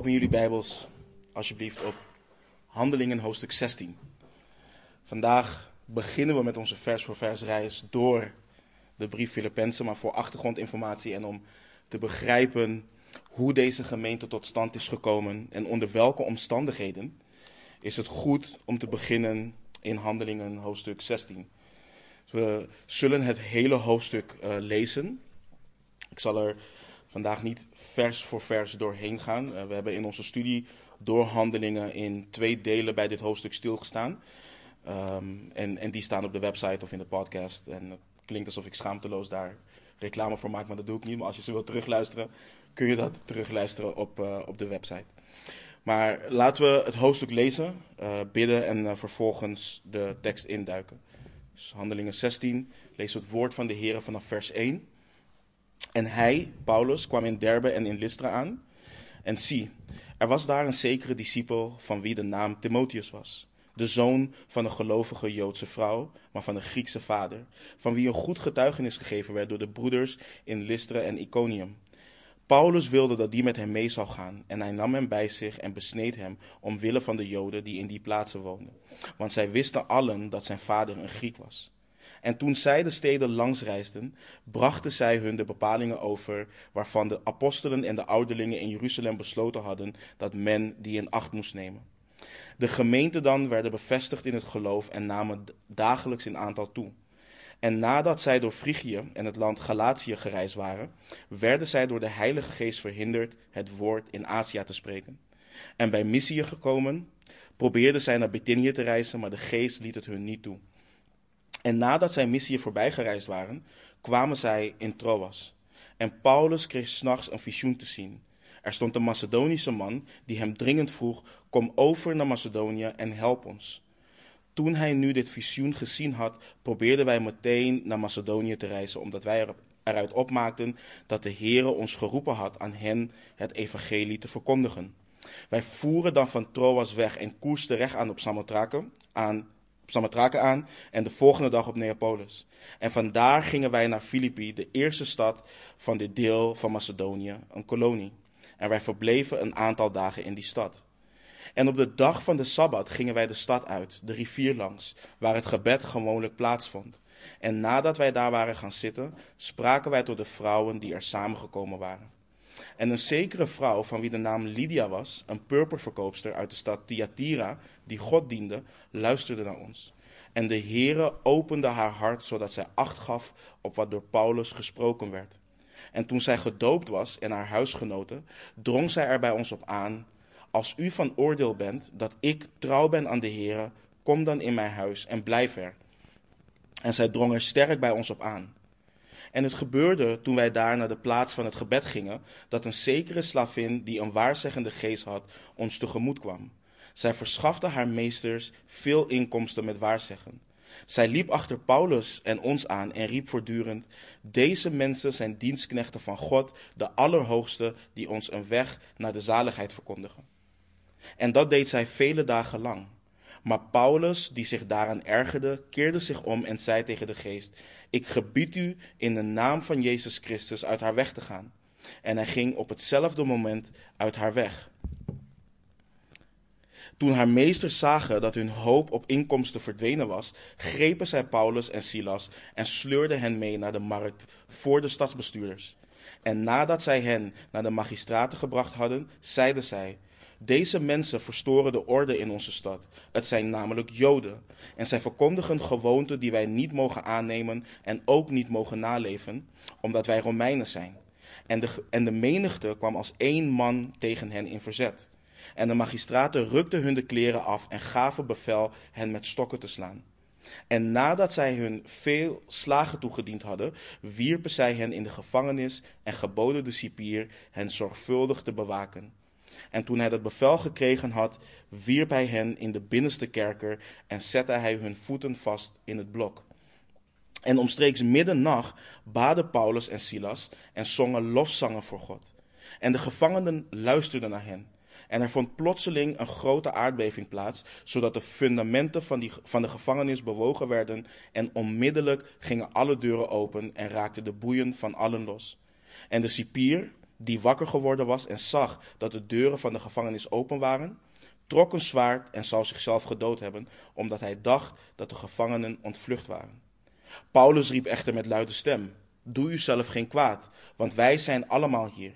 Open jullie Bijbels alsjeblieft op Handelingen hoofdstuk 16. Vandaag beginnen we met onze vers voor vers reis door de brief Filippenzen, maar voor achtergrondinformatie en om te begrijpen hoe deze gemeente tot stand is gekomen en onder welke omstandigheden, is het goed om te beginnen in Handelingen hoofdstuk 16. we zullen het hele hoofdstuk uh, lezen. Ik zal er vandaag niet vers voor vers doorheen gaan. Uh, we hebben in onze studie door handelingen in twee delen bij dit hoofdstuk stilgestaan. Um, en, en die staan op de website of in de podcast. En het klinkt alsof ik schaamteloos daar reclame voor maak, maar dat doe ik niet. Maar als je ze wilt terugluisteren, kun je dat terugluisteren op, uh, op de website. Maar laten we het hoofdstuk lezen, uh, bidden en vervolgens de tekst induiken. Dus handelingen 16, lees het woord van de Heer vanaf vers 1. En hij, Paulus, kwam in Derbe en in Lystra aan. En zie, er was daar een zekere discipel van wie de naam Timotheus was. De zoon van een gelovige Joodse vrouw, maar van een Griekse vader. Van wie een goed getuigenis gegeven werd door de broeders in Lystra en Iconium. Paulus wilde dat die met hem mee zou gaan, en hij nam hem bij zich en besneed hem omwille van de Joden die in die plaatsen woonden. Want zij wisten allen dat zijn vader een Griek was. En toen zij de steden langs reisden, brachten zij hun de bepalingen over waarvan de apostelen en de ouderlingen in Jeruzalem besloten hadden dat men die in acht moest nemen. De gemeenten dan werden bevestigd in het geloof en namen dagelijks in aantal toe. En nadat zij door Frigië en het land Galatië gereisd waren, werden zij door de Heilige Geest verhinderd het woord in Azië te spreken. En bij Mysië gekomen, probeerden zij naar Bithynië te reizen, maar de Geest liet het hun niet toe. En nadat zij Mysië voorbij gereisd waren, kwamen zij in Troas. En Paulus kreeg s'nachts een visioen te zien. Er stond een Macedonische man die hem dringend vroeg: Kom over naar Macedonië en help ons. Toen hij nu dit visioen gezien had, probeerden wij meteen naar Macedonië te reizen, omdat wij eruit opmaakten dat de Heere ons geroepen had aan hen het evangelie te verkondigen. Wij voeren dan van Troas weg en koersten recht aan op Samothrace, aan Samothrace aan en de volgende dag op Neapolis. En vandaar gingen wij naar Filippi, de eerste stad van dit deel van Macedonië, een kolonie. En wij verbleven een aantal dagen in die stad. En op de dag van de Sabbat gingen wij de stad uit, de rivier langs, waar het gebed gewoonlijk plaatsvond. En nadat wij daar waren gaan zitten, spraken wij tot de vrouwen die er samengekomen waren. En een zekere vrouw, van wie de naam Lydia was, een purperverkoopster uit de stad Thyatira, die God diende, luisterde naar ons. En de Heere opende haar hart, zodat zij acht gaf op wat door Paulus gesproken werd. En toen zij gedoopt was en haar huisgenoten, drong zij er bij ons op aan als u van oordeel bent dat ik trouw ben aan de Heere, kom dan in mijn huis en blijf er. En zij drong er sterk bij ons op aan. En het gebeurde toen wij daar naar de plaats van het gebed gingen, dat een zekere slavin die een waarzeggende geest had, ons tegemoet kwam. Zij verschafte haar meesters veel inkomsten met waarzeggen. Zij liep achter Paulus en ons aan en riep voortdurend: Deze mensen zijn dienstknechten van God, de Allerhoogste, die ons een weg naar de zaligheid verkondigen. En dat deed zij vele dagen lang. Maar Paulus, die zich daaraan ergerde, keerde zich om en zei tegen de geest: Ik gebied u in de naam van Jezus Christus uit haar weg te gaan. En hij ging op hetzelfde moment uit haar weg. Toen haar meesters zagen dat hun hoop op inkomsten verdwenen was, grepen zij Paulus en Silas en sleurden hen mee naar de markt voor de stadsbestuurders. En nadat zij hen naar de magistraten gebracht hadden, zeiden zij: deze mensen verstoren de orde in onze stad. Het zijn namelijk Joden. En zij verkondigen gewoonten die wij niet mogen aannemen en ook niet mogen naleven, omdat wij Romeinen zijn. En de, en de menigte kwam als één man tegen hen in verzet. En de magistraten rukten hun de kleren af en gaven bevel hen met stokken te slaan. En nadat zij hun veel slagen toegediend hadden, wierpen zij hen in de gevangenis en geboden de cipier hen zorgvuldig te bewaken. En toen hij dat bevel gekregen had, wierp hij hen in de binnenste kerker en zette hij hun voeten vast in het blok. En omstreeks middernacht baden Paulus en Silas en zongen lofzangen voor God. En de gevangenen luisterden naar hen. En er vond plotseling een grote aardbeving plaats, zodat de fundamenten van, die, van de gevangenis bewogen werden. En onmiddellijk gingen alle deuren open en raakten de boeien van allen los. En de cipier, die wakker geworden was en zag dat de deuren van de gevangenis open waren, trok een zwaard en zou zichzelf gedood hebben, omdat hij dacht dat de gevangenen ontvlucht waren. Paulus riep echter met luide stem: Doe uzelf geen kwaad, want wij zijn allemaal hier.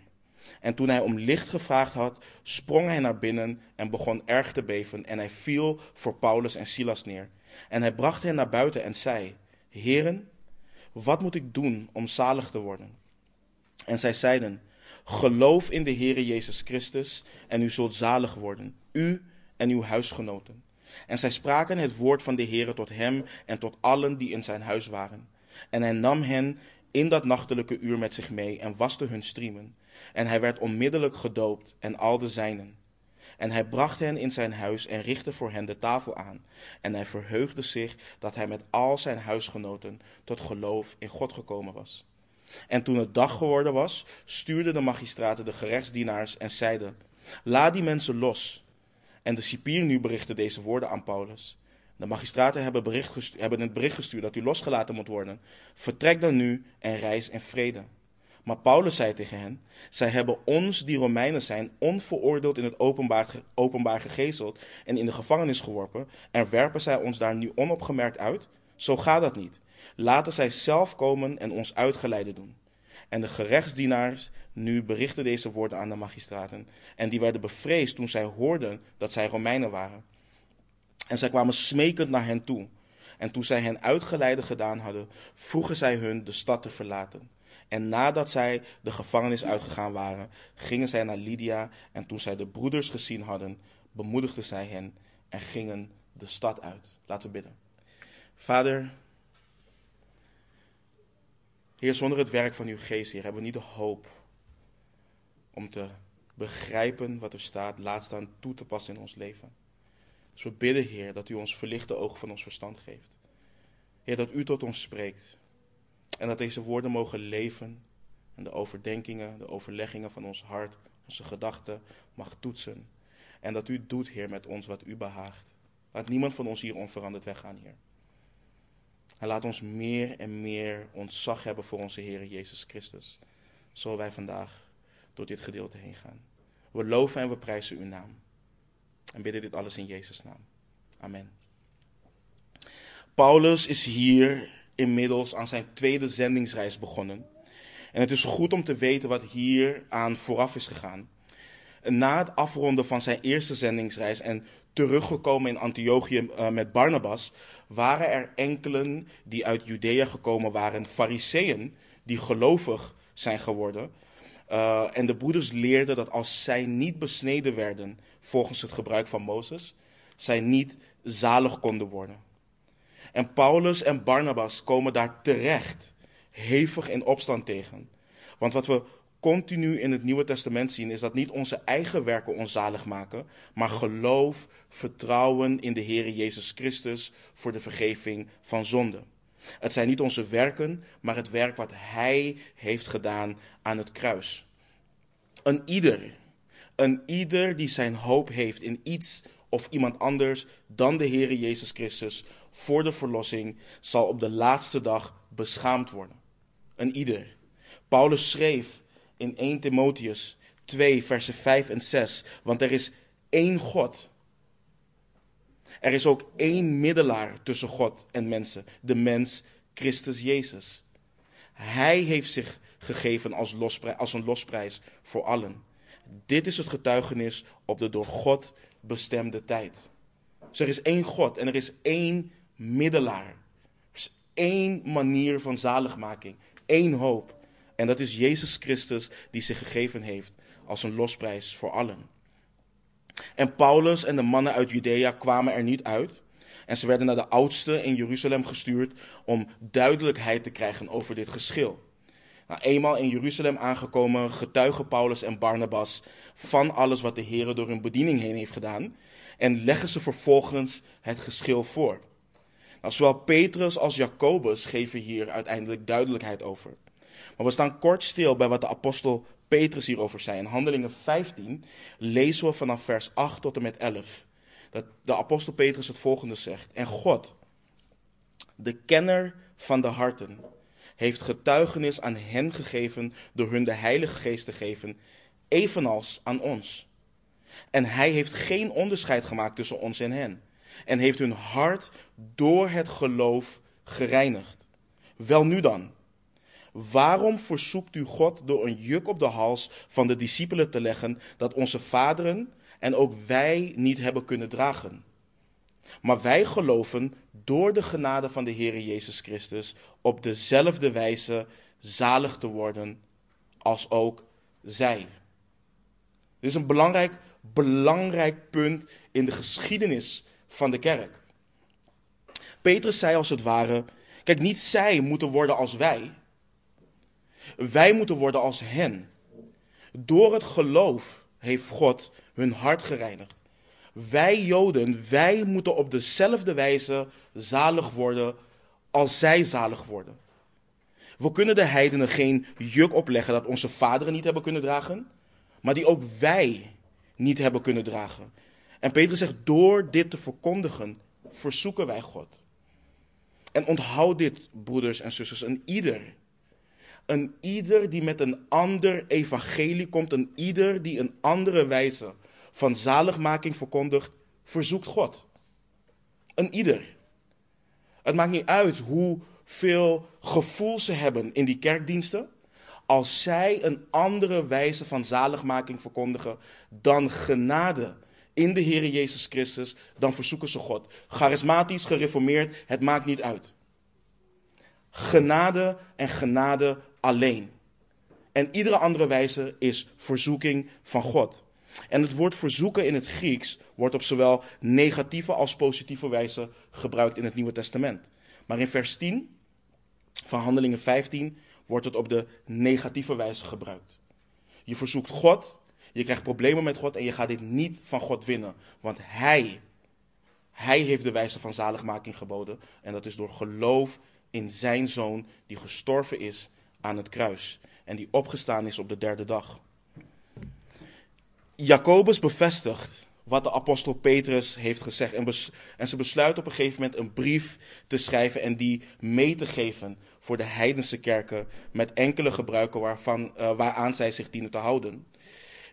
En toen hij om licht gevraagd had, sprong hij naar binnen en begon erg te beven. En hij viel voor Paulus en Silas neer. En hij bracht hen naar buiten en zei: Heren, wat moet ik doen om zalig te worden? En zij zeiden: Geloof in de Heere Jezus Christus en u zult zalig worden, u en uw huisgenoten. En zij spraken het woord van de Heere tot hem en tot allen die in zijn huis waren. En hij nam hen in dat nachtelijke uur met zich mee en waste hun striemen. En hij werd onmiddellijk gedoopt en al de zijnen. En hij bracht hen in zijn huis en richtte voor hen de tafel aan. En hij verheugde zich dat hij met al zijn huisgenoten tot geloof in God gekomen was. En toen het dag geworden was, stuurden de magistraten de gerechtsdienaars en zeiden: Laat die mensen los. En de cipier nu berichtte deze woorden aan Paulus. De magistraten hebben, bericht hebben het bericht gestuurd dat u losgelaten moet worden. Vertrek dan nu en reis in vrede. Maar Paulus zei tegen hen: Zij hebben ons, die Romeinen zijn, onveroordeeld in het openbaar, openbaar gegezeld en in de gevangenis geworpen. En werpen zij ons daar nu onopgemerkt uit? Zo gaat dat niet. Laten zij zelf komen en ons uitgeleide doen. En de gerechtsdienaars nu berichten deze woorden aan de magistraten. En die werden bevreesd toen zij hoorden dat zij Romeinen waren. En zij kwamen smekend naar hen toe. En toen zij hen uitgeleide gedaan hadden, vroegen zij hun de stad te verlaten. En nadat zij de gevangenis uitgegaan waren, gingen zij naar Lydia. En toen zij de broeders gezien hadden, bemoedigden zij hen en gingen de stad uit. Laten we bidden. Vader, Heer, zonder het werk van uw geest, Heer, hebben we niet de hoop om te begrijpen wat er staat, laat staan toe te passen in ons leven. Dus we bidden, Heer, dat u ons verlichte ogen van ons verstand geeft. Heer, dat u tot ons spreekt. En dat deze woorden mogen leven en de overdenkingen, de overleggingen van ons hart, onze gedachten mag toetsen. En dat u doet, Heer, met ons wat u behaagt. Laat niemand van ons hier onveranderd weggaan, Heer. En laat ons meer en meer ontzag hebben voor onze Heer Jezus Christus. Zo wij vandaag door dit gedeelte heen gaan. We loven en we prijzen uw naam. En bidden dit alles in Jezus' naam. Amen. Paulus is hier inmiddels aan zijn tweede zendingsreis begonnen. En het is goed om te weten wat hier aan vooraf is gegaan. Na het afronden van zijn eerste zendingsreis en teruggekomen in Antiochië uh, met Barnabas, waren er enkelen die uit Judea gekomen waren, fariseeën, die gelovig zijn geworden. Uh, en de broeders leerden dat als zij niet besneden werden volgens het gebruik van Mozes, zij niet zalig konden worden. En Paulus en Barnabas komen daar terecht hevig in opstand tegen. Want wat we continu in het Nieuwe Testament zien, is dat niet onze eigen werken ons zalig maken, maar geloof, vertrouwen in de Heer Jezus Christus voor de vergeving van zonde. Het zijn niet onze werken, maar het werk wat Hij heeft gedaan aan het kruis. Een ieder, een ieder die zijn hoop heeft in iets of iemand anders dan de Heer Jezus Christus voor de verlossing, zal op de laatste dag beschaamd worden. Een ieder. Paulus schreef in 1 Timotheus 2, versen 5 en 6. Want er is één God. Er is ook één middelaar tussen God en mensen, de mens Christus Jezus. Hij heeft zich gegeven als, als een losprijs voor allen. Dit is het getuigenis op de door God bestemde tijd. Dus er is één God en er is één middelaar. Er is één manier van zaligmaking, één hoop. En dat is Jezus Christus die zich gegeven heeft als een losprijs voor allen. En Paulus en de mannen uit Judea kwamen er niet uit. En ze werden naar de oudsten in Jeruzalem gestuurd om duidelijkheid te krijgen over dit geschil. Nou, eenmaal in Jeruzalem aangekomen getuigen Paulus en Barnabas van alles wat de Heer door hun bediening heen heeft gedaan. En leggen ze vervolgens het geschil voor. Nou, zowel Petrus als Jacobus geven hier uiteindelijk duidelijkheid over. Maar we staan kort stil bij wat de apostel Petrus hierover zei. In Handelingen 15 lezen we vanaf vers 8 tot en met 11. Dat de apostel Petrus het volgende zegt. En God, de kenner van de harten, heeft getuigenis aan hen gegeven door hun de Heilige Geest te geven, evenals aan ons. En hij heeft geen onderscheid gemaakt tussen ons en hen, en heeft hun hart door het geloof gereinigd. Wel nu dan, waarom verzoekt u God door een juk op de hals van de discipelen te leggen dat onze vaderen en ook wij niet hebben kunnen dragen? Maar wij geloven door de genade van de Heer Jezus Christus op dezelfde wijze zalig te worden als ook zij. Dit is een belangrijk, belangrijk punt in de geschiedenis van de kerk. Petrus zei als het ware: Kijk, niet zij moeten worden als wij. Wij moeten worden als hen. Door het geloof heeft God hun hart gereinigd. Wij Joden, wij moeten op dezelfde wijze zalig worden als zij zalig worden. We kunnen de heidenen geen juk opleggen dat onze vaderen niet hebben kunnen dragen, maar die ook wij niet hebben kunnen dragen. En Petrus zegt, door dit te verkondigen, verzoeken wij God. En onthoud dit, broeders en zusters, een ieder. Een ieder die met een ander evangelie komt, een ieder die een andere wijze van zaligmaking verkondigt, verzoekt God. Een ieder. Het maakt niet uit hoeveel gevoel ze hebben in die kerkdiensten. Als zij een andere wijze van zaligmaking verkondigen dan genade in de Heer Jezus Christus, dan verzoeken ze God. Charismatisch, gereformeerd, het maakt niet uit. Genade en genade alleen. En iedere andere wijze is verzoeking van God. En het woord verzoeken in het Grieks wordt op zowel negatieve als positieve wijze gebruikt in het Nieuwe Testament. Maar in vers 10 van Handelingen 15 wordt het op de negatieve wijze gebruikt. Je verzoekt God, je krijgt problemen met God en je gaat dit niet van God winnen. Want Hij, Hij heeft de wijze van zaligmaking geboden. En dat is door geloof in Zijn Zoon die gestorven is aan het kruis. En die opgestaan is op de derde dag. Jacobus bevestigt wat de apostel Petrus heeft gezegd. En, en, ze besluiten op een gegeven moment een brief te schrijven en die mee te geven voor de heidense kerken met enkele gebruiken waarvan, uh, waaraan zij zich dienen te houden.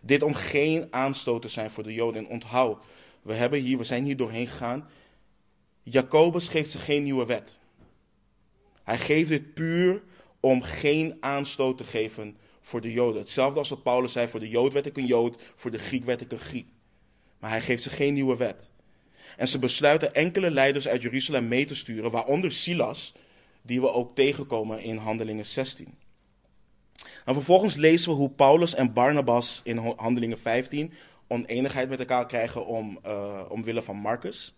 Dit om geen aanstoot te zijn voor de Joden. En onthoud, we, hebben hier, we zijn hier doorheen gegaan. Jacobus geeft ze geen nieuwe wet. Hij geeft dit puur om geen aanstoot te geven voor de Joden. Hetzelfde als wat Paulus zei: voor de Jood werd ik een Jood, voor de Griek werd ik een Griek. Maar hij geeft ze geen nieuwe wet. En ze besluiten enkele leiders uit Jeruzalem mee te sturen, waaronder Silas, die we ook tegenkomen in Handelingen 16. En vervolgens lezen we hoe Paulus en Barnabas in Handelingen 15 oneenigheid met elkaar krijgen om, uh, omwille van Marcus.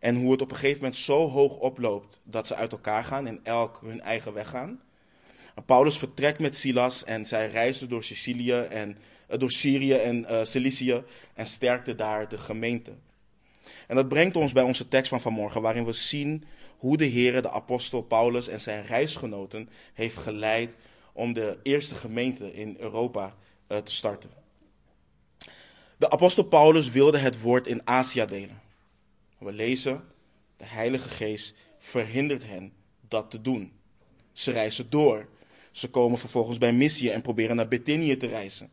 En hoe het op een gegeven moment zo hoog oploopt dat ze uit elkaar gaan en elk hun eigen weg gaan. Paulus vertrekt met Silas en zij reisden door Sicilië en eh, door Syrië en uh, Cilicië en sterkte daar de gemeente. En dat brengt ons bij onze tekst van vanmorgen, waarin we zien hoe de Heer de apostel Paulus en zijn reisgenoten heeft geleid om de eerste gemeente in Europa uh, te starten. De apostel Paulus wilde het woord in Azië delen. We lezen, de Heilige Geest verhindert hen dat te doen. Ze reizen door ze komen vervolgens bij Missie en proberen naar Bithynië te reizen.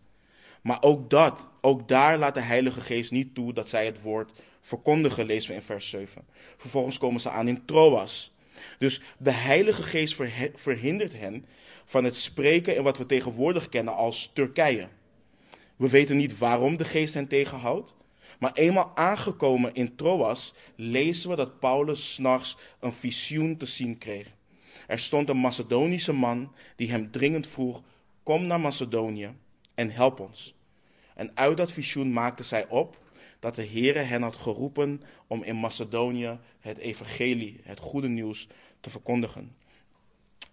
Maar ook dat, ook daar laat de Heilige Geest niet toe dat zij het woord verkondigen, lezen we in vers 7. Vervolgens komen ze aan in Troas. Dus de Heilige Geest verhindert hen van het spreken in wat we tegenwoordig kennen als Turkije. We weten niet waarom de Geest hen tegenhoudt. Maar eenmaal aangekomen in Troas lezen we dat Paulus s'nachts een visioen te zien kreeg. Er stond een Macedonische man die hem dringend vroeg: Kom naar Macedonië en help ons. En uit dat visioen maakte zij op dat de Heere hen had geroepen om in Macedonië het evangelie, het goede nieuws, te verkondigen.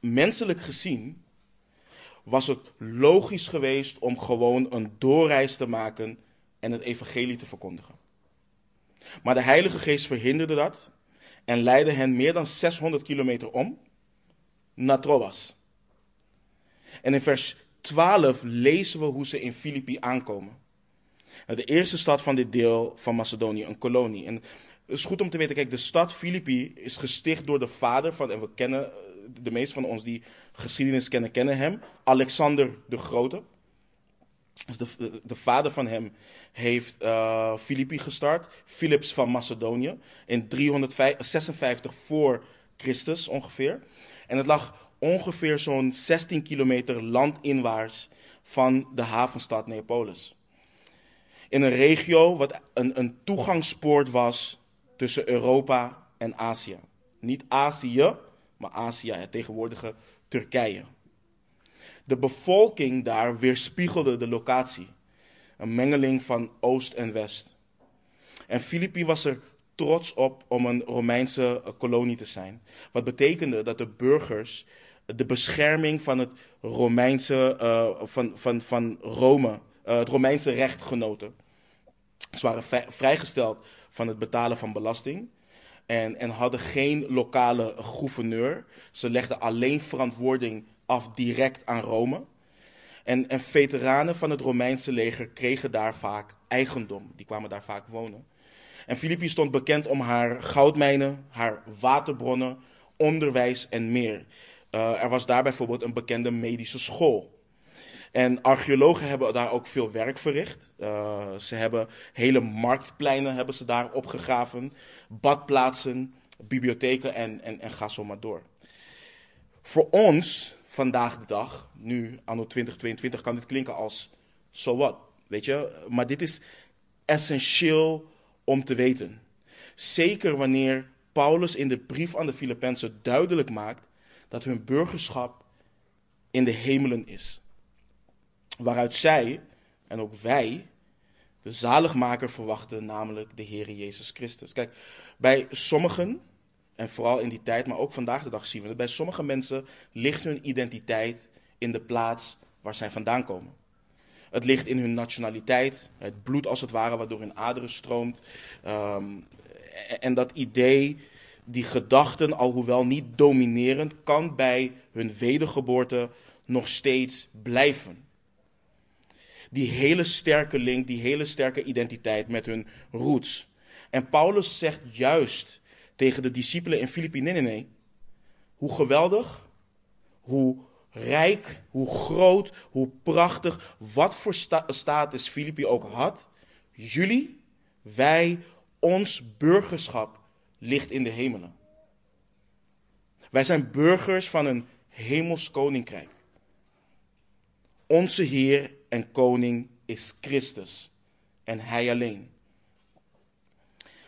Menselijk gezien was het logisch geweest om gewoon een doorreis te maken en het evangelie te verkondigen. Maar de Heilige Geest verhinderde dat en leidde hen meer dan 600 kilometer om naar Troas. En in vers 12 lezen we hoe ze in Filippi aankomen. De eerste stad van dit deel van Macedonië, een kolonie. En het is goed om te weten, kijk, de stad Filippi is gesticht door de vader van, en we kennen de meeste van ons die geschiedenis kennen, kennen hem. Alexander de Grote. Dus de, de, vader van hem heeft uh, Filippi gestart, Philips van Macedonië, in 356 voor Christus ongeveer. En het lag ongeveer zo'n 16 kilometer landinwaarts van de havenstad Neapolis. In een regio wat een, een toegangspoort was tussen Europa en Azië. Niet Azië, maar Azië, het tegenwoordige Turkije. De bevolking daar weerspiegelde de locatie. Een mengeling van oost en west. En Filippi was er trots op om een Romeinse eh, kolonie te zijn. Wat betekende dat de burgers de bescherming van het Romeinse, uh, van, van, van Rome, uh, het Romeinse recht genoten. Ze waren vrijgesteld van het betalen van belasting. En, en hadden geen lokale gouverneur. Ze legden alleen verantwoording af direct aan Rome. En, en veteranen van het Romeinse leger kregen daar vaak eigendom. Die kwamen daar vaak wonen. En Filippi stond bekend om haar goudmijnen, haar waterbronnen, onderwijs en meer. Uh, er was daar bijvoorbeeld een bekende medische school. En archeologen hebben daar ook veel werk verricht. Uh, ze hebben hele marktpleinen hebben ze daar opgegraven, badplaatsen, bibliotheken en, en, en ga zo maar door. Voor ons, vandaag de dag, nu anno 2022, kan dit klinken als so what, weet je. Maar dit is essentieel om te weten. Zeker wanneer Paulus in de brief aan de Filippenzen duidelijk maakt dat hun burgerschap in de hemelen is. Waaruit zij, en ook wij, de zaligmaker verwachten, namelijk de Heer Jezus Christus. Kijk, bij sommigen, en vooral in die tijd, maar ook vandaag de dag zien we dat bij sommige mensen ligt hun identiteit in de plaats waar zij vandaan komen. Het ligt in hun nationaliteit, het bloed als het ware waardoor hun aderen stroomt. Um, en dat idee, die gedachten, alhoewel niet dominerend, kan bij hun wedergeboorte nog steeds blijven. Die hele sterke link, die hele sterke identiteit met hun roots. En Paulus zegt juist tegen de discipelen in Filippi, nee, nee, nee. Hoe geweldig, hoe rijk, hoe groot, hoe prachtig, wat voor sta status Filippi ook had. Jullie, wij, ons burgerschap ligt in de hemelen. Wij zijn burgers van een hemels koninkrijk. Onze Heer en Koning is Christus en Hij alleen.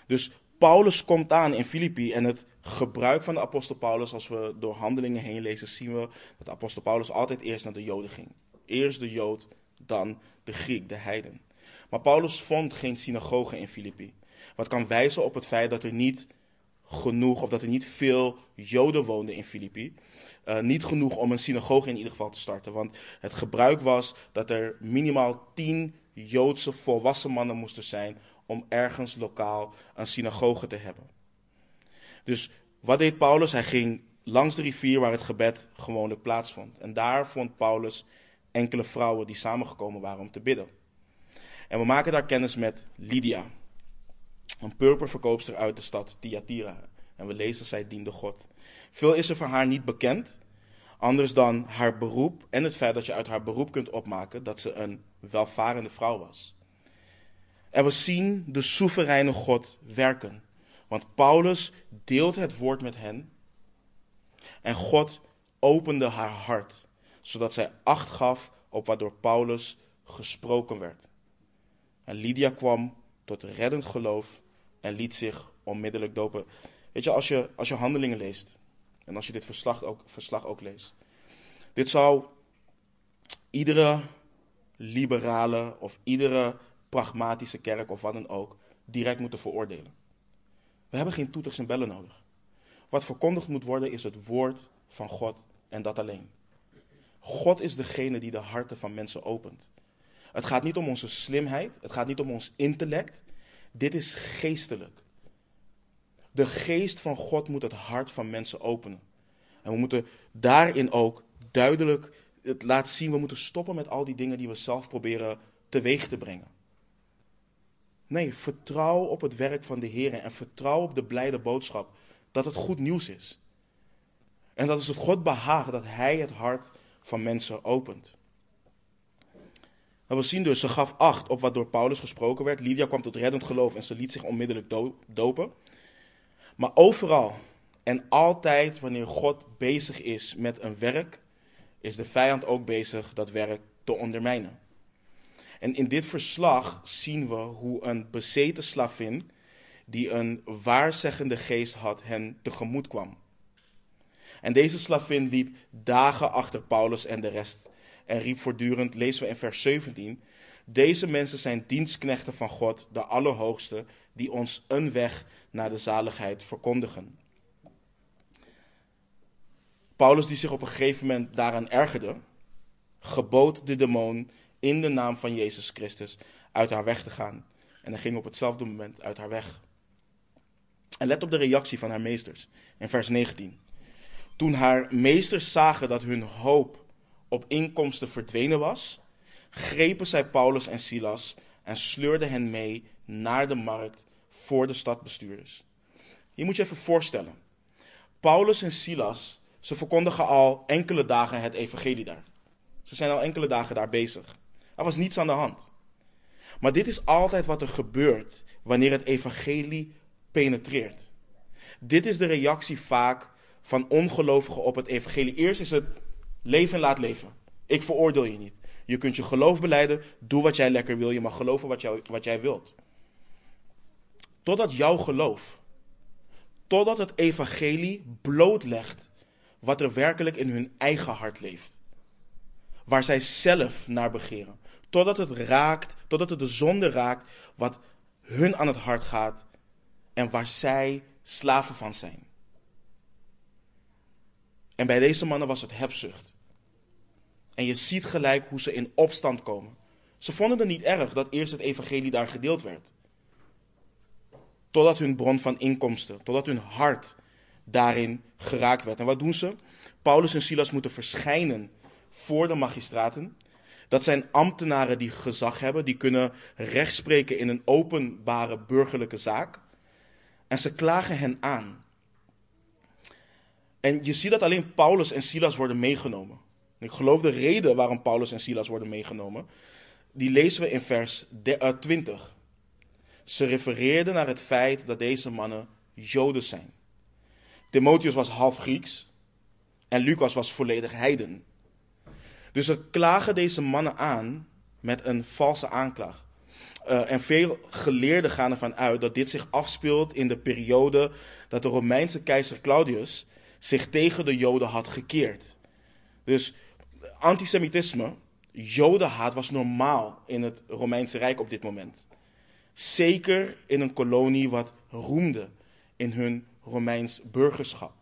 Dus Paulus komt aan in Filippi en het gebruik van de apostel Paulus, als we door handelingen heen lezen, zien we dat de apostel Paulus altijd eerst naar de Joden ging. Eerst de Jood, dan de Griek, de heiden. Maar Paulus vond geen synagoge in Filippi. Wat kan wijzen op het feit dat er niet genoeg, of dat er niet veel Joden woonden in Filippi. Uh, niet genoeg om een synagoge in ieder geval te starten. Want het gebruik was dat er minimaal tien Joodse volwassen mannen moesten zijn om ergens lokaal een synagoge te hebben. Dus wat deed Paulus? Hij ging langs de rivier waar het gebed gewoonlijk plaatsvond. En daar vond Paulus enkele vrouwen die samengekomen waren om te bidden. En we maken daar kennis met Lydia, een purperverkoopster uit de stad Thyatira. En we lezen, zij diende God. Veel is er van haar niet bekend, anders dan haar beroep en het feit dat je uit haar beroep kunt opmaken dat ze een welvarende vrouw was. En we zien de soevereine God werken. Want Paulus deelt het woord met hen. En God opende haar hart, zodat zij acht gaf op wat door Paulus gesproken werd. En Lydia kwam tot reddend geloof en liet zich onmiddellijk dopen. Weet je, als je, als je handelingen leest en als je dit verslag ook, verslag ook leest. Dit zou iedere liberale of iedere pragmatische kerk of wat dan ook direct moeten veroordelen. We hebben geen toeters en bellen nodig. Wat verkondigd moet worden is het woord van God en dat alleen. God is degene die de harten van mensen opent. Het gaat niet om onze slimheid, het gaat niet om ons intellect. Dit is geestelijk. De geest van God moet het hart van mensen openen. En we moeten daarin ook duidelijk het laten zien. We moeten stoppen met al die dingen die we zelf proberen teweeg te brengen. Nee, vertrouw op het werk van de Heer en vertrouw op de blijde boodschap dat het goed nieuws is. En dat is het God behagen dat hij het hart van mensen opent. we zien dus, ze gaf acht op wat door Paulus gesproken werd. Lydia kwam tot reddend geloof en ze liet zich onmiddellijk dopen. Maar overal en altijd wanneer God bezig is met een werk, is de vijand ook bezig dat werk te ondermijnen. En in dit verslag zien we hoe een bezeten slavin, die een waarzeggende geest had, hen tegemoet kwam. En deze slavin liep dagen achter Paulus en de rest en riep voortdurend, lezen we in vers 17, deze mensen zijn dienstknechten van God, de Allerhoogste, die ons een weg naar de zaligheid verkondigen. Paulus, die zich op een gegeven moment daaraan ergerde, gebood de demon in de naam van Jezus Christus uit haar weg te gaan. En hij ging op hetzelfde moment uit haar weg. En let op de reactie van haar meesters in vers 19. Toen haar meesters zagen dat hun hoop op inkomsten verdwenen was, grepen zij Paulus en Silas en sleurden hen mee naar de markt voor de stadbestuurders. Je moet je even voorstellen. Paulus en Silas, ze verkondigen al enkele dagen het evangelie daar. Ze zijn al enkele dagen daar bezig. Er was niets aan de hand. Maar dit is altijd wat er gebeurt wanneer het evangelie penetreert. Dit is de reactie vaak van ongelovigen op het evangelie. Eerst is het leven en laat leven. Ik veroordeel je niet. Je kunt je geloof beleiden, doe wat jij lekker wil. Je mag geloven wat, jou, wat jij wilt. Totdat jouw geloof, totdat het evangelie blootlegt wat er werkelijk in hun eigen hart leeft. Waar zij zelf naar begeren. Totdat het raakt, totdat het de zonde raakt wat hun aan het hart gaat en waar zij slaven van zijn. En bij deze mannen was het hebzucht. En je ziet gelijk hoe ze in opstand komen. Ze vonden het niet erg dat eerst het evangelie daar gedeeld werd. Totdat hun bron van inkomsten, totdat hun hart daarin geraakt werd. En wat doen ze? Paulus en Silas moeten verschijnen voor de magistraten. Dat zijn ambtenaren die gezag hebben, die kunnen rechtspreken in een openbare burgerlijke zaak. En ze klagen hen aan. En je ziet dat alleen Paulus en Silas worden meegenomen. Ik geloof de reden waarom Paulus en Silas worden meegenomen, die lezen we in vers 20. Eh, ze refereerden naar het feit dat deze mannen Joden zijn. Timotheus was half Grieks en Lucas was volledig heiden. Dus ze klagen deze mannen aan met een valse aanklacht. Uh, en veel geleerden gaan ervan uit dat dit zich afspeelt in de periode dat de Romeinse keizer Claudius zich tegen de Joden had gekeerd. Dus antisemitisme, Jodenhaat was normaal in het Romeinse Rijk op dit moment. Zeker in een kolonie wat roemde in hun Romeins burgerschap.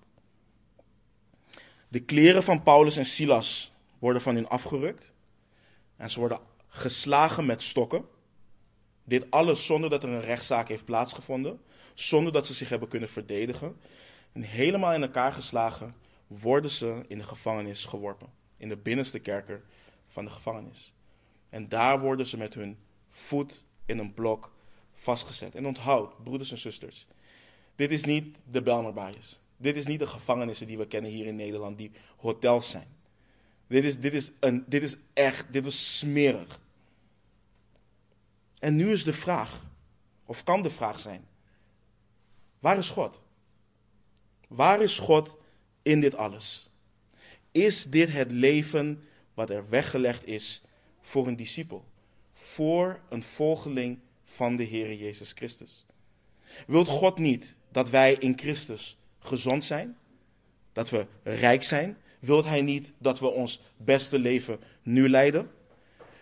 De kleren van Paulus en Silas worden van hen afgerukt en ze worden geslagen met stokken. Dit alles zonder dat er een rechtszaak heeft plaatsgevonden, zonder dat ze zich hebben kunnen verdedigen. En helemaal in elkaar geslagen worden ze in de gevangenis geworpen. In de binnenste kerker van de gevangenis. En daar worden ze met hun voet in een blok vastgezet. En onthoud, broeders en zusters, dit is niet de Belmerbaaiers. Dit is niet de gevangenissen die we kennen hier in Nederland, die hotels zijn. Dit is, dit is, een, dit is echt, dit was smerig. En nu is de vraag, of kan de vraag zijn, waar is God? Waar is God in dit alles? Is dit het leven wat er weggelegd is voor een discipel? Voor een volgeling van de Heer Jezus Christus? Wilt God niet dat wij in Christus gezond zijn? Dat we rijk zijn? Wilt Hij niet dat we ons beste leven nu leiden?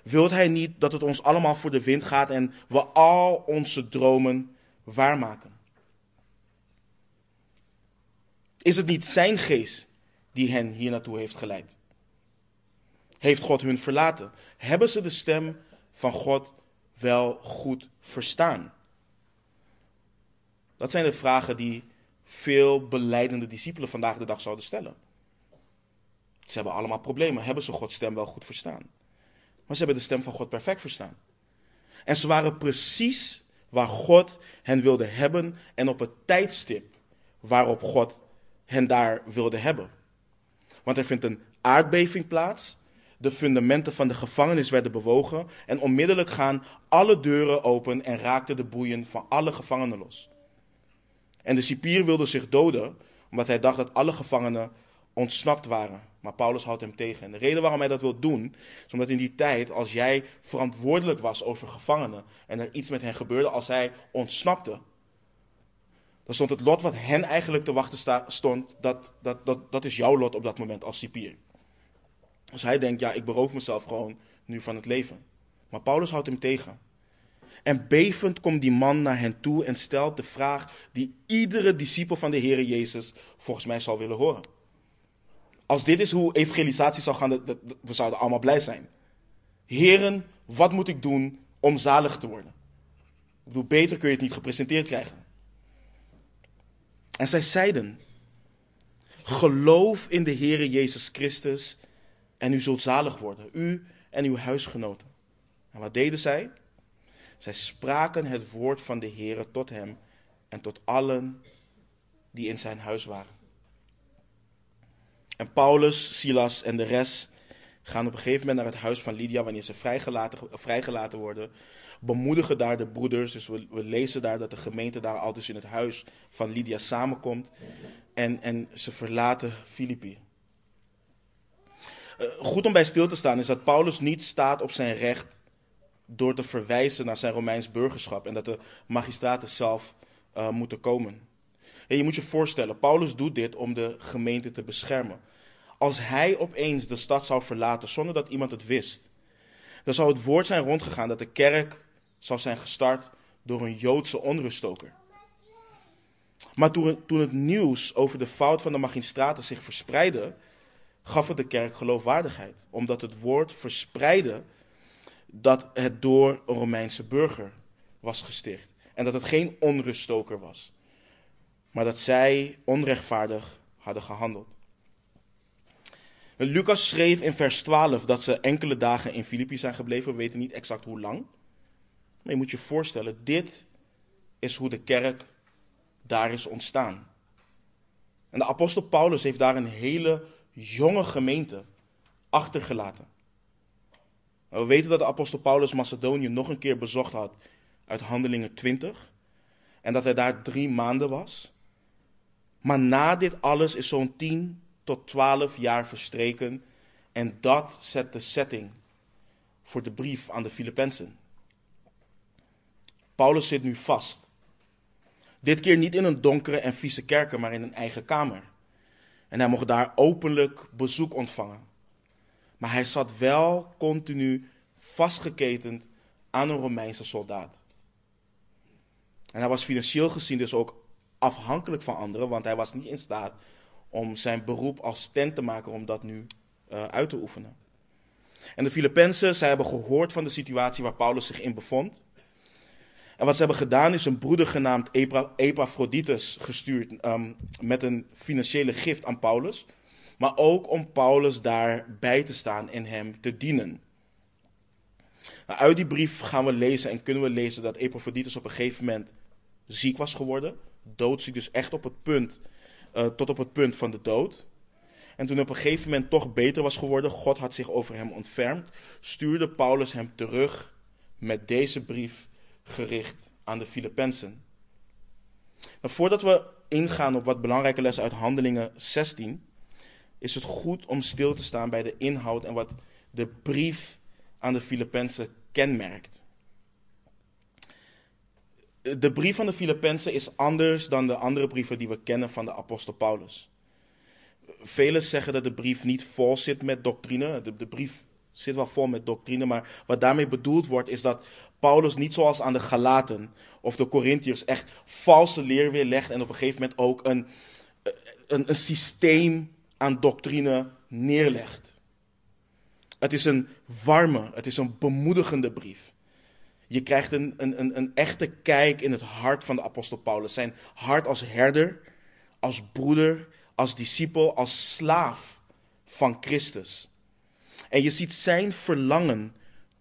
Wilt Hij niet dat het ons allemaal voor de wind gaat en we al onze dromen waarmaken? Is het niet zijn geest die hen hier naartoe heeft geleid? Heeft God hun verlaten? Hebben ze de stem van God wel goed verstaan? Dat zijn de vragen die veel beleidende discipelen vandaag de dag zouden stellen. Ze hebben allemaal problemen. Hebben ze Gods stem wel goed verstaan? Maar ze hebben de stem van God perfect verstaan. En ze waren precies waar God hen wilde hebben en op het tijdstip waarop God hen daar wilde hebben. Want er vindt een aardbeving plaats. De fundamenten van de gevangenis werden bewogen. En onmiddellijk gaan alle deuren open en raakten de boeien van alle gevangenen los. En de cipier wilde zich doden, omdat hij dacht dat alle gevangenen ontsnapt waren. Maar Paulus houdt hem tegen. En de reden waarom hij dat wil doen, is omdat in die tijd, als jij verantwoordelijk was over gevangenen en er iets met hen gebeurde, als hij ontsnapte, dan stond het lot wat hen eigenlijk te wachten stond, dat, dat, dat, dat is jouw lot op dat moment als cipier. Dus hij denkt, ja, ik beroof mezelf gewoon nu van het leven. Maar Paulus houdt hem tegen. En bevend komt die man naar hen toe en stelt de vraag die iedere discipel van de Heer Jezus volgens mij zal willen horen. Als dit is hoe evangelisatie zal gaan, we zouden allemaal blij zijn. Heren, wat moet ik doen om zalig te worden? Ik bedoel, beter kun je het niet gepresenteerd krijgen. En zij zeiden, geloof in de Heere Jezus Christus en u zult zalig worden, u en uw huisgenoten. En wat deden zij? Zij spraken het woord van de Heere tot hem en tot allen die in zijn huis waren. En Paulus, Silas en de rest gaan op een gegeven moment naar het huis van Lydia wanneer ze vrijgelaten, vrijgelaten worden. Bemoedigen daar de broeders. Dus we, we lezen daar dat de gemeente daar al dus in het huis van Lydia samenkomt. En, en ze verlaten Filippi. Uh, goed om bij stil te staan is dat Paulus niet staat op zijn recht door te verwijzen naar zijn Romeins burgerschap. En dat de magistraten zelf uh, moeten komen. En je moet je voorstellen, Paulus doet dit om de gemeente te beschermen. Als hij opeens de stad zou verlaten zonder dat iemand het wist, dan zou het woord zijn rondgegaan dat de kerk zou zijn gestart door een Joodse onruststoker. Maar toen, toen het nieuws over de fout van de magistraten zich verspreidde, gaf het de kerk geloofwaardigheid. Omdat het woord verspreidde dat het door een Romeinse burger was gesticht. En dat het geen onruststoker was maar dat zij onrechtvaardig hadden gehandeld. Lucas schreef in vers 12 dat ze enkele dagen in Filippi zijn gebleven. We weten niet exact hoe lang. Maar je moet je voorstellen, dit is hoe de kerk daar is ontstaan. En de apostel Paulus heeft daar een hele jonge gemeente achtergelaten. We weten dat de apostel Paulus Macedonië nog een keer bezocht had uit Handelingen 20. En dat hij daar drie maanden was. Maar na dit alles is zo'n 10 tot 12 jaar verstreken. En dat zet de setting voor de brief aan de Filippenzen. Paulus zit nu vast. Dit keer niet in een donkere en vieze kerker, maar in een eigen kamer. En hij mocht daar openlijk bezoek ontvangen. Maar hij zat wel continu vastgeketend aan een Romeinse soldaat. En hij was financieel gezien dus ook afhankelijk van anderen, want hij was niet in staat om zijn beroep als tent te maken om dat nu uh, uit te oefenen. En de Filippenzen, zij hebben gehoord van de situatie waar Paulus zich in bevond. En wat ze hebben gedaan is een broeder genaamd Epaphroditus gestuurd um, met een financiële gift aan Paulus. Maar ook om Paulus daarbij te staan en hem te dienen. Nou, uit die brief gaan we lezen en kunnen we lezen dat Epaphroditus op een gegeven moment ziek was geworden doodziek, dus echt op het punt, uh, tot op het punt van de dood. En toen op een gegeven moment toch beter was geworden, God had zich over hem ontfermd, stuurde Paulus hem terug met deze brief gericht aan de Filippenzen. Nou, voordat we ingaan op wat belangrijke lessen uit Handelingen 16, is het goed om stil te staan bij de inhoud en wat de brief aan de Filippenzen kenmerkt de brief van de Filippenzen is anders dan de andere brieven die we kennen van de apostel Paulus. Velen zeggen dat de brief niet vol zit met doctrine. De, de brief zit wel vol met doctrine, maar wat daarmee bedoeld wordt is dat Paulus niet zoals aan de Galaten of de Corinthiërs echt valse leer weerlegt en op een gegeven moment ook een, een, een systeem aan doctrine neerlegt. Het is een warme, het is een bemoedigende brief. Je krijgt een, een, een, echte kijk in het hart van de apostel Paulus. Zijn hart als herder, als broeder, als discipel, als slaaf van Christus. En je ziet zijn verlangen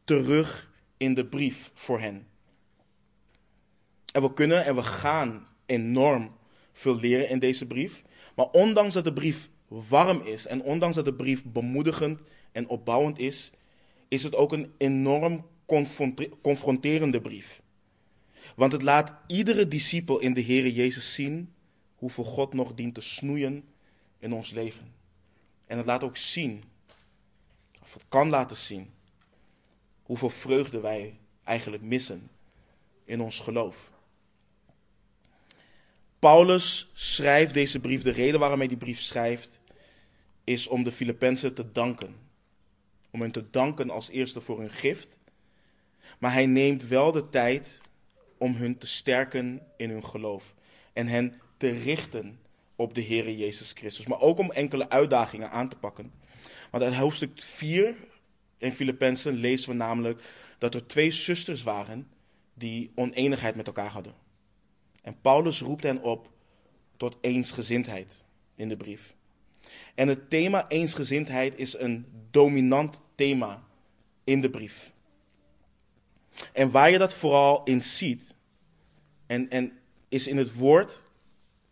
terug in de brief voor hen. En we kunnen en we gaan enorm veel leren in deze brief. Maar ondanks dat de brief warm is en ondanks dat de brief bemoedigend en opbouwend is, is het ook een enorm confronterende brief. Want het laat iedere discipel in de Heer Jezus zien hoeveel God nog dient te snoeien in ons leven. En het laat ook zien, het kan laten zien, hoeveel vreugde wij eigenlijk missen in ons geloof. Paulus schrijft deze brief, de reden waarom hij die brief schrijft, is om de Filippenzen te danken. Om hen te danken als eerste voor hun gift. Maar hij neemt wel de tijd om hun te sterken in hun geloof. En hen te richten op de Heer Jezus Christus. Maar ook om enkele uitdagingen aan te pakken. Want uit hoofdstuk 4 in Filippenzen lezen we namelijk dat er twee zusters waren die oneenigheid met elkaar hadden. En Paulus roept hen op tot eensgezindheid in de brief. En het thema eensgezindheid is een dominant thema in de brief. En waar je dat vooral in ziet, en, en is in het woord,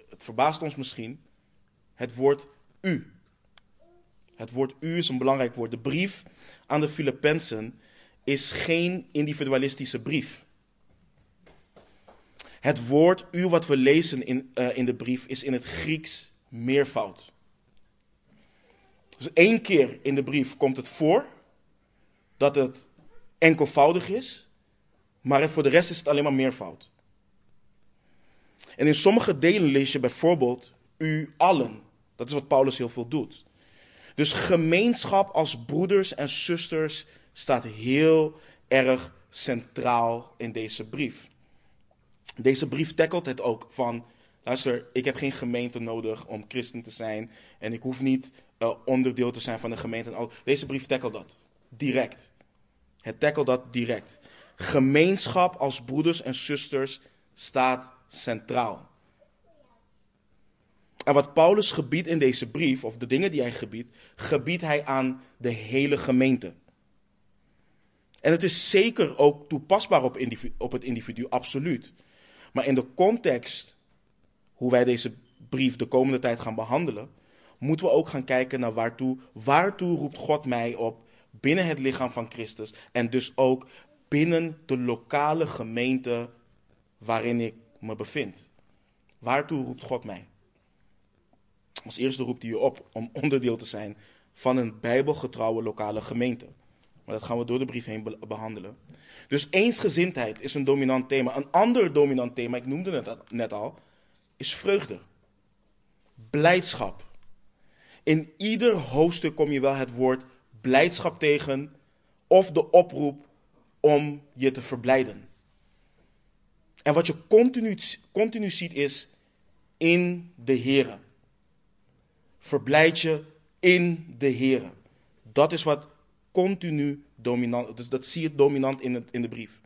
het verbaast ons misschien, het woord u. Het woord u is een belangrijk woord. De brief aan de Filippenzen is geen individualistische brief. Het woord u wat we lezen in, uh, in de brief is in het Grieks meervoud. Dus één keer in de brief komt het voor dat het enkelvoudig is, maar voor de rest is het alleen maar meervoud. En in sommige delen lees je bijvoorbeeld u allen. Dat is wat Paulus heel veel doet. Dus gemeenschap als broeders en zusters staat heel erg centraal in deze brief. Deze brief tackelt het ook van, luister, ik heb geen gemeente nodig om christen te zijn en ik hoef niet uh, onderdeel te zijn van de gemeente. Deze brief tackelt dat direct. Het tackelt dat direct. Gemeenschap als broeders en zusters staat centraal. En wat Paulus gebiedt in deze brief, of de dingen die hij gebiedt, gebiedt hij aan de hele gemeente. En het is zeker ook toepasbaar op, op het individu, absoluut. Maar in de context hoe wij deze brief de komende tijd gaan behandelen, moeten we ook gaan kijken naar waartoe, waartoe roept God mij op binnen het lichaam van Christus en dus ook binnen de lokale gemeente waarin ik me bevind. Waartoe roept God mij? Als eerste roept hij je op om onderdeel te zijn van een bijbelgetrouwe lokale gemeente. Maar dat gaan we door de brief heen behandelen. Dus eensgezindheid is een dominant thema. Een ander dominant thema, ik noemde het net al, is vreugde. Blijdschap. In ieder hoofdstuk kom je wel het woord blijdschap tegen of de oproep om je te verblijden. En wat je continu, continu ziet is in de Here. Verblijd je in de Here. Dat is wat continu dominant, dus dat zie je dominant in, in de brief.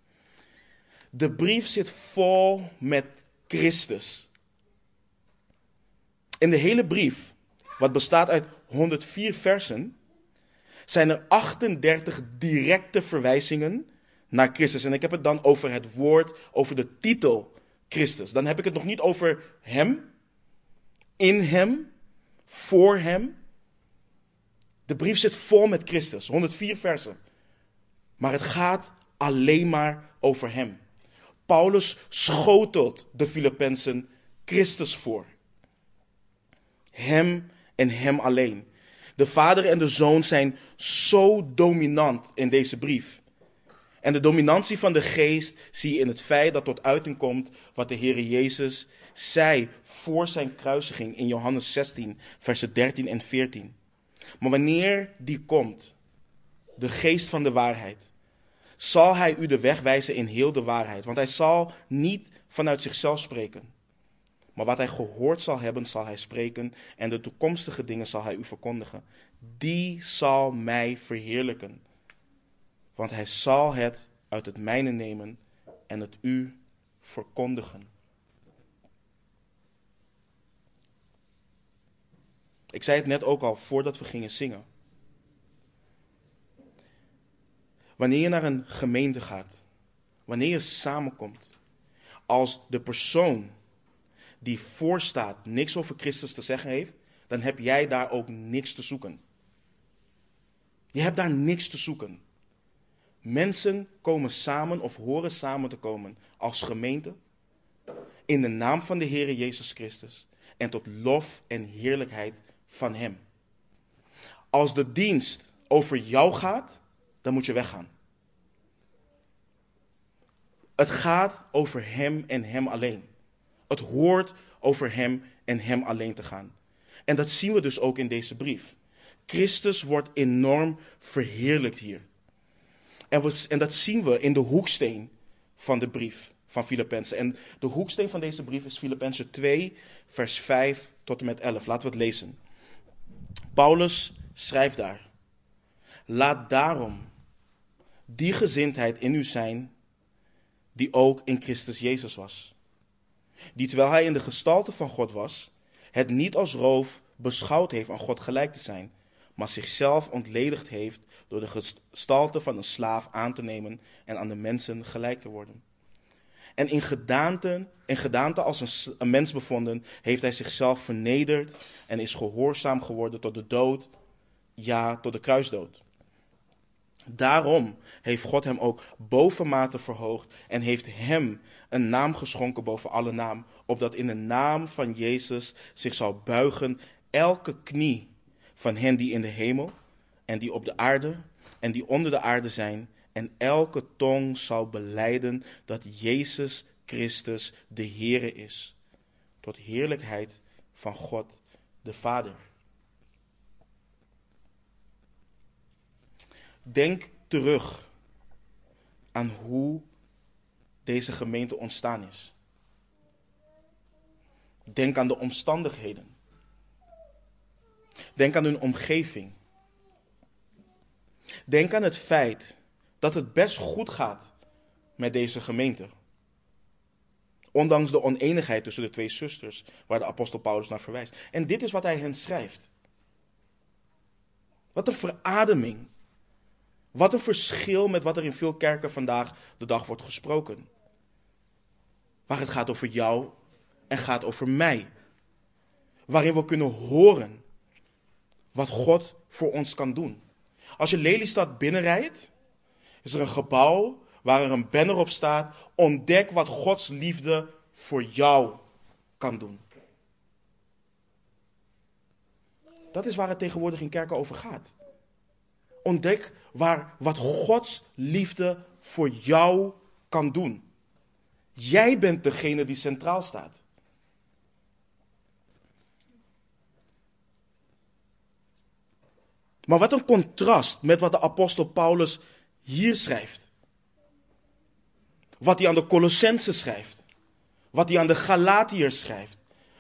De brief zit vol met Christus. In de hele brief, wat bestaat uit 104 versen, zijn er 38 directe verwijzingen naar Christus. En ik heb het dan over het woord, over de titel Christus. Dan heb ik het nog niet over Hem, in Hem, voor Hem. De brief zit vol met Christus, 104 versen. Maar het gaat alleen maar over Hem. Paulus schotelt de Filippenzen Christus voor. Hem en Hem alleen. De Vader en de Zoon zijn zo dominant in deze brief. En de dominantie van de geest zie je in het feit dat tot uiting komt wat de Heer Jezus zei voor zijn kruisiging in Johannes 16, versen 13 en 14. Maar wanneer die komt, de geest van de waarheid, zal hij u de weg wijzen in heel de waarheid. Want hij zal niet vanuit zichzelf spreken. Maar wat hij gehoord zal hebben, zal hij spreken. En de toekomstige dingen zal hij u verkondigen. Die zal mij verheerlijken. Want hij zal het uit het mijne nemen en het u verkondigen. Ik zei het net ook al voordat we gingen zingen. Wanneer je naar een gemeente gaat, wanneer je samenkomt, als de persoon die voorstaat niks over Christus te zeggen heeft, dan heb jij daar ook niks te zoeken. Je hebt daar niks te zoeken. Mensen komen samen of horen samen te komen als gemeente in de naam van de Heer Jezus Christus en tot lof en heerlijkheid van Hem. Als de dienst over jou gaat, dan moet je weggaan. Het gaat over Hem en Hem alleen. Het hoort over Hem en Hem alleen te gaan. En dat zien we dus ook in deze brief. Christus wordt enorm verheerlijkt hier. En, en dat zien we in de hoeksteen van de brief van Filippenzen. En de hoeksteen van deze brief is Filippenzen 2, vers 5 tot en met 11. Laten we het lezen. Paulus schrijft daar. Laat daarom die gezindheid in u zijn die ook in Christus Jezus was. Die terwijl hij in de gestalte van God was, het niet als roof beschouwd heeft aan God gelijk te zijn, maar zichzelf ontledigd heeft door de gestalte van een slaaf aan te nemen en aan de mensen gelijk te worden. En in gedaante, in gedaante als een, een mens bevonden, heeft hij zichzelf vernederd en is gehoorzaam geworden tot de dood, ja, tot de kruisdood. Daarom heeft God hem ook bovenmate verhoogd en heeft hem een naam geschonken boven alle naam, opdat in de naam van Jezus zich zal buigen elke knie van hen die in de hemel en die op de aarde en die onder de aarde zijn, en elke tong zal beleiden dat Jezus Christus de Heere is, tot heerlijkheid van God de Vader. Denk terug aan hoe deze gemeente ontstaan is. Denk aan de omstandigheden. Denk aan hun omgeving. Denk aan het feit dat het best goed gaat met deze gemeente. Ondanks de oneenigheid tussen de twee zusters, waar de apostel Paulus naar verwijst. En dit is wat hij hen schrijft. Wat een verademing. Wat een verschil met wat er in veel kerken vandaag de dag wordt gesproken. Waar het gaat over jou en gaat over mij. Waarin we kunnen horen wat God voor ons kan doen. Als je Lelystad binnenrijdt, is er een gebouw waar er een banner op staat. Ontdek wat Gods liefde voor jou kan doen. Dat is waar het tegenwoordig in kerken over gaat. Ontdek waar, wat Gods liefde voor jou kan doen. Jij bent degene die centraal staat. Maar wat een contrast met wat de apostel Paulus hier schrijft. Wat hij aan de Colossensen schrijft. Wat hij aan de Galatiërs schrijft.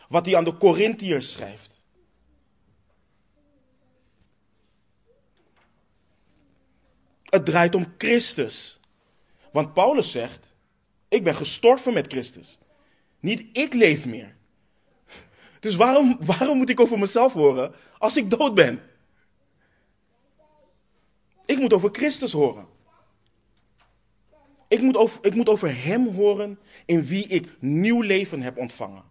Wat hij aan de Corinthiërs schrijft. Het draait om Christus. Want Paulus zegt: Ik ben gestorven met Christus. Niet ik leef meer. Dus waarom, waarom moet ik over mezelf horen als ik dood ben? Ik moet over Christus horen. Ik moet, over, ik moet over Hem horen in wie ik nieuw leven heb ontvangen.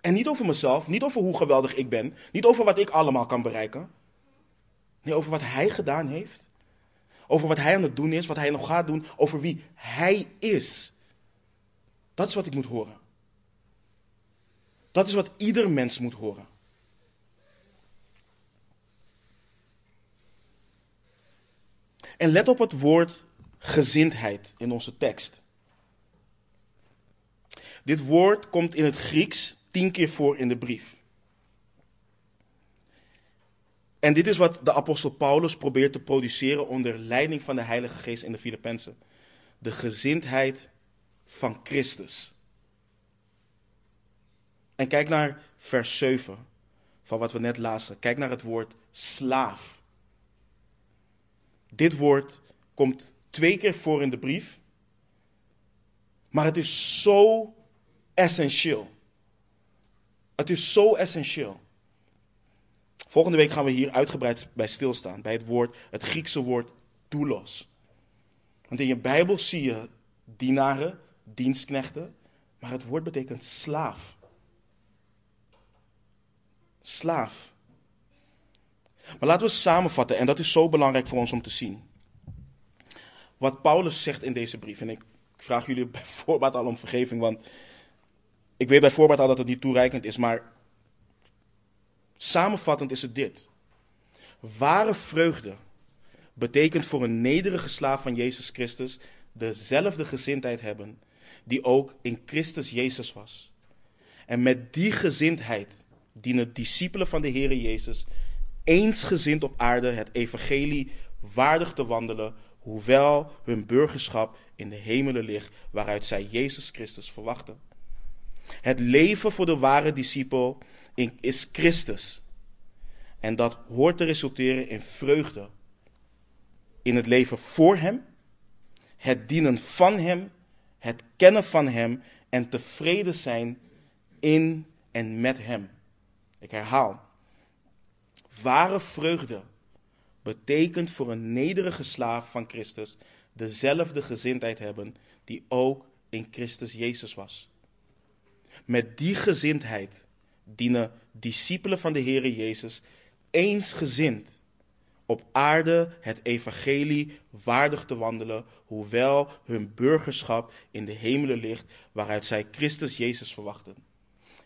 En niet over mezelf, niet over hoe geweldig ik ben, niet over wat ik allemaal kan bereiken. Nee, over wat Hij gedaan heeft. Over wat Hij aan het doen is, wat Hij nog gaat doen, over wie Hij is. Dat is wat ik moet horen. Dat is wat ieder mens moet horen. En let op het woord gezindheid in onze tekst. Dit woord komt in het Grieks tien keer voor in de brief. En dit is wat de apostel Paulus probeert te produceren onder leiding van de Heilige Geest in de Filippenzen. De gezindheid van Christus. En kijk naar vers 7 van wat we net lazen. Kijk naar het woord slaaf. Dit woord komt twee keer voor in de brief. Maar het is zo essentieel. Het is zo essentieel. Volgende week gaan we hier uitgebreid bij stilstaan. Bij het woord, het Griekse woord doulos. Want in je Bijbel zie je dienaren, dienstknechten. Maar het woord betekent slaaf. slaaf. Maar laten we samenvatten, en dat is zo belangrijk voor ons om te zien. Wat Paulus zegt in deze brief, en ik vraag jullie bij voorbaat al om vergeving, want ik weet bij voorbaat al dat het niet toereikend is, maar samenvattend is het dit. Ware vreugde betekent voor een nederige slaaf van Jezus Christus dezelfde gezindheid hebben die ook in Christus Jezus was. En met die gezindheid dienen discipelen van de Heer Jezus eensgezind op aarde het evangelie waardig te wandelen, hoewel hun burgerschap in de hemelen ligt, waaruit zij Jezus Christus verwachten. Het leven voor de ware discipel is Christus. En dat hoort te resulteren in vreugde. In het leven voor Hem, het dienen van Hem, het kennen van Hem en tevreden zijn in en met Hem. Ik herhaal. Ware vreugde betekent voor een nederige slaaf van Christus dezelfde gezindheid hebben die ook in Christus Jezus was. Met die gezindheid dienen discipelen van de Heer Jezus eensgezind op aarde het evangelie waardig te wandelen, hoewel hun burgerschap in de hemelen ligt, waaruit zij Christus Jezus verwachten.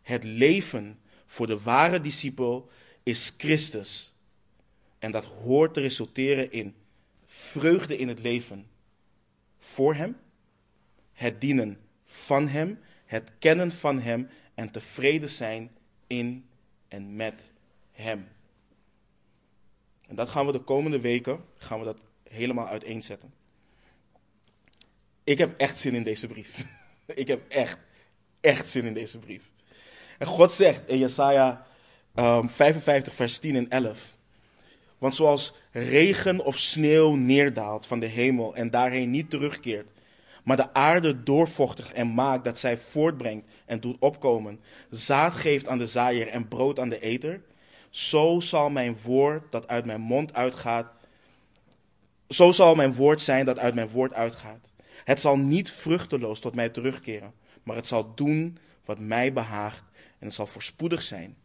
Het leven voor de ware discipel is Christus. En dat hoort te resulteren in vreugde in het leven voor Hem, het dienen van Hem, het kennen van Hem en tevreden zijn in en met Hem. En dat gaan we de komende weken gaan we dat helemaal uiteenzetten. Ik heb echt zin in deze brief. Ik heb echt, echt zin in deze brief. En God zegt in Jesaja um, 55, vers 10 en 11. Want zoals regen of sneeuw neerdaalt van de hemel en daarheen niet terugkeert, maar de aarde doorvochtig en maakt dat zij voortbrengt en doet opkomen, zaad geeft aan de zaaier en brood aan de eter, zo zal mijn woord dat uit mijn mond uitgaat, zo zal mijn woord zijn dat uit mijn woord uitgaat. Het zal niet vruchteloos tot mij terugkeren, maar het zal doen wat mij behaagt en het zal voorspoedig zijn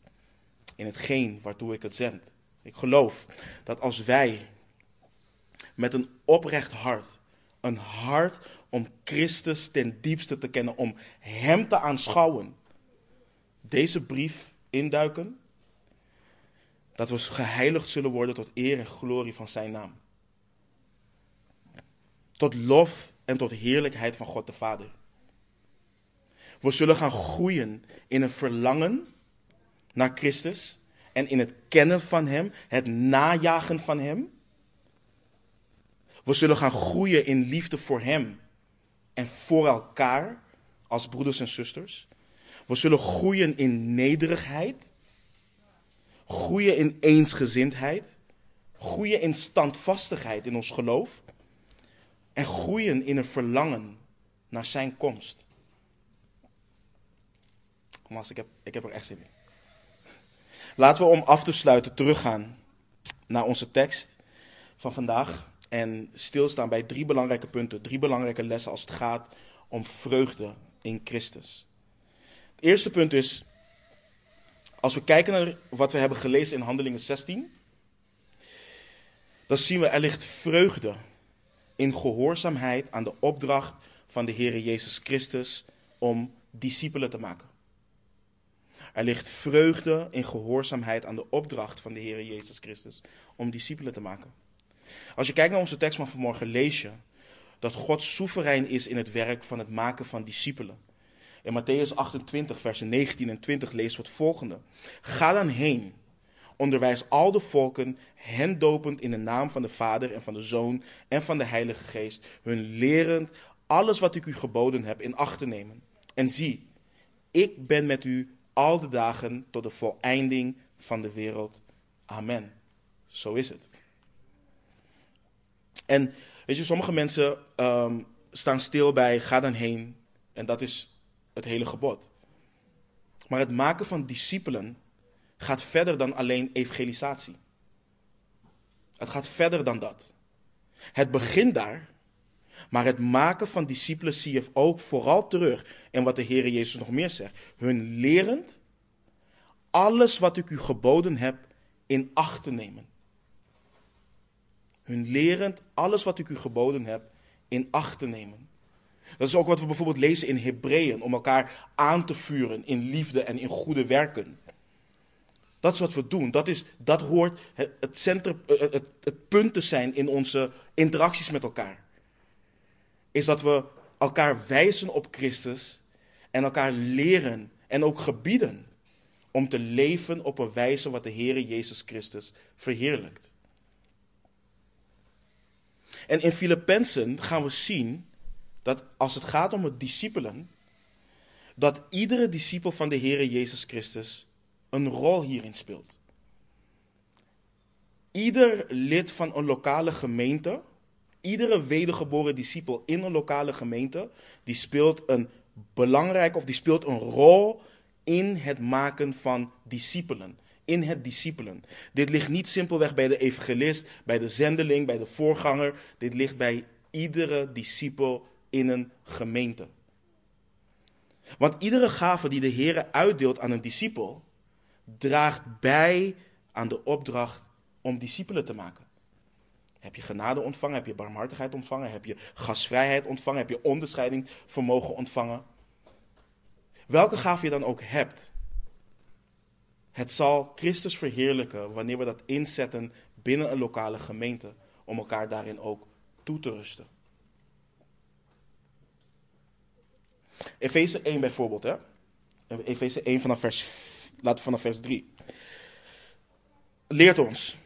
in hetgeen waartoe ik het zend. Ik geloof dat als wij met een oprecht hart, een hart om Christus ten diepste te kennen, om Hem te aanschouwen, deze brief induiken, dat we geheiligd zullen worden tot eer en glorie van Zijn naam. Tot lof en tot heerlijkheid van God de Vader. We zullen gaan groeien in een verlangen naar Christus en in het kennen van Hem, het najagen van Hem. We zullen gaan groeien in liefde voor Hem en voor elkaar als broeders en zusters. We zullen groeien in nederigheid, groeien in eensgezindheid, groeien in standvastigheid in ons geloof en groeien in een verlangen naar Zijn komst. Kom ik heb, ik heb er echt zin in. Laten we om af te sluiten teruggaan naar onze tekst van vandaag. En stilstaan bij drie belangrijke punten, drie belangrijke lessen als het gaat om vreugde in Christus. Het eerste punt is, als we kijken naar wat we hebben gelezen in Handelingen 16, dan zien we er ligt vreugde in gehoorzaamheid aan de opdracht van de Heer Jezus Christus om discipelen te maken. Er ligt vreugde in gehoorzaamheid aan de opdracht van de Heer Jezus Christus om discipelen te maken. Als je kijkt naar onze tekst van vanmorgen, lees je dat God soeverein is in het werk van het maken van discipelen. In Matthäus 28, versen 19 en 20 lezen we het volgende. Ga dan heen, onderwijs al de volken, hen dopend in de naam van de Vader en van de Zoon en van de Heilige Geest, hun lerend alles wat ik u geboden heb in acht te nemen. En zie, ik ben met u al de dagen tot de voleinding van de wereld. Amen. Zo is het. En weet je, sommige mensen ehm, staan stil bij ga dan heen. En dat is het hele gebod. Maar het maken van discipelen gaat verder dan alleen evangelisatie. Het gaat verder dan dat. Het begint daar, maar het maken van discipelen zie je ook vooral terug in wat de Heer Jezus nog meer zegt. Hun lerend alles wat ik u geboden heb in acht te nemen. Hun lerend alles wat ik u geboden heb in acht te nemen. Dat is ook wat we bijvoorbeeld lezen in Hebreeën, om elkaar aan te vuren in liefde en in goede werken. Dat is wat we doen. Dat, is, dat hoort het, centrum, het, het, het punt te zijn in onze interacties met elkaar. Is dat we elkaar wijzen op Christus en elkaar leren en ook gebieden om te leven op een wijze wat de Heer Jezus Christus verheerlijkt. En in Filippenzen gaan we zien dat als het gaat om het discipelen, dat iedere discipel van de Heer Jezus Christus een rol hierin speelt. Ieder lid van een lokale gemeente, iedere wedergeboren discipel in een lokale gemeente, die speelt een belangrijke of die speelt een rol in het maken van discipelen. In het discipelen. Dit ligt niet simpelweg bij de evangelist, bij de zendeling, bij de voorganger. Dit ligt bij iedere discipel in een gemeente. Want iedere gave die de Heer uitdeelt aan een discipel, draagt bij aan de opdracht om discipelen te maken. Heb je genade ontvangen? Heb je barmhartigheid ontvangen? Heb je gasvrijheid ontvangen? Heb je onderscheiding vermogen ontvangen? Welke gave je dan ook hebt, het zal Christus verheerlijken wanneer we dat inzetten binnen een lokale gemeente, om elkaar daarin ook toe te rusten. Efeze 1 bijvoorbeeld, hè? Efeze 1 vanaf vers, laten we vanaf vers 3. Leert ons.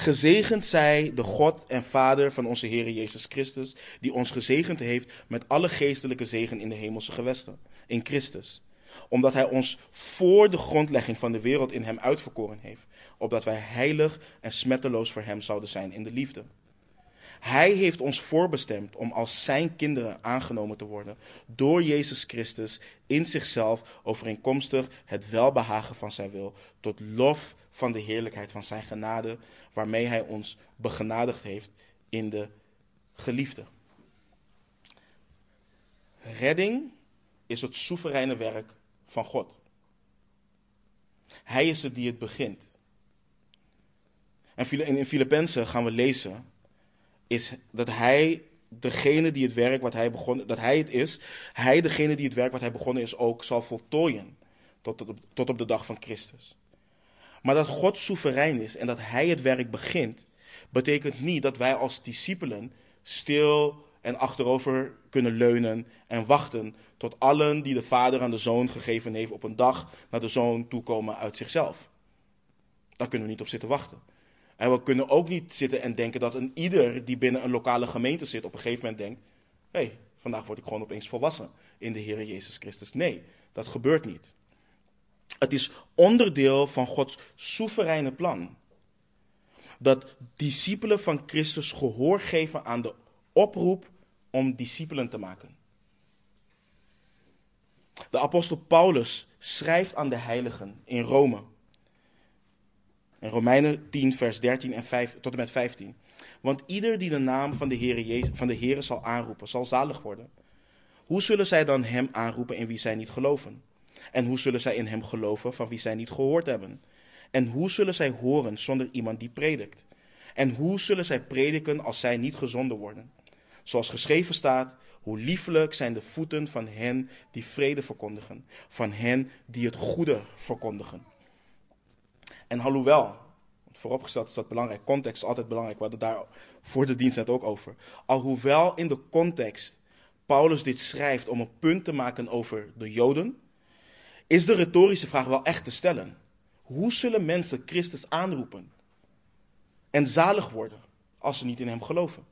Gezegend zij de God en Vader van onze Heer Jezus Christus, die ons gezegend heeft met alle geestelijke zegen in de hemelse gewesten, in Christus. Omdat Hij ons voor de grondlegging van de wereld in Hem uitverkoren heeft, opdat wij heilig en smetteloos voor Hem zouden zijn in de liefde. Hij heeft ons voorbestemd om als zijn kinderen aangenomen te worden door Jezus Christus in zichzelf overeenkomstig het welbehagen van zijn wil, tot lof van de heerlijkheid van zijn genade, waarmee hij ons begenadigd heeft in de geliefde. Redding is het soevereine werk van God. Hij is het die het begint. En in Filippenzen gaan we lezen is dat hij degene die het werk wat hij begonnen, dat hij het is, hij degene die het werk wat hij begonnen is ook zal voltooien tot op, tot op de dag van Christus. Maar dat God soeverein is en dat hij het werk begint, betekent niet dat wij als discipelen stil en achterover kunnen leunen en wachten tot allen die de Vader aan de Zoon gegeven heeft op een dag naar de Zoon toekomen uit zichzelf. Daar kunnen we niet op zitten wachten. En we kunnen ook niet zitten en denken dat een ieder die binnen een lokale gemeente zit op een gegeven moment denkt: hé, hey, vandaag word ik gewoon opeens volwassen in de Heer Jezus Christus. Nee, dat gebeurt niet. Het is onderdeel van Gods soevereine plan. Dat discipelen van Christus gehoor geven aan de oproep om discipelen te maken. De apostel Paulus schrijft aan de heiligen in Rome. In Romeinen 10, vers 13 en 5, tot en met 15. Want ieder die de naam van de Heere, Jezus, van de Heere zal aanroepen, zal zalig worden. Hoe zullen zij dan hem aanroepen in wie zij niet geloven? En hoe zullen zij in hem geloven van wie zij niet gehoord hebben? En hoe zullen zij horen zonder iemand die predikt? En hoe zullen zij prediken als zij niet gezonden worden? Zoals geschreven staat, hoe liefelijk zijn de voeten van hen die vrede verkondigen, van hen die het goede verkondigen. En alhoewel, vooropgesteld is dat belangrijk, context is altijd belangrijk, we hadden daar voor de dienst net ook over. Alhoewel in de context Paulus dit schrijft om een punt te maken over de Joden, is de retorische vraag wel echt te stellen. Hoe zullen mensen Christus aanroepen en zalig worden als ze niet in Hem geloven?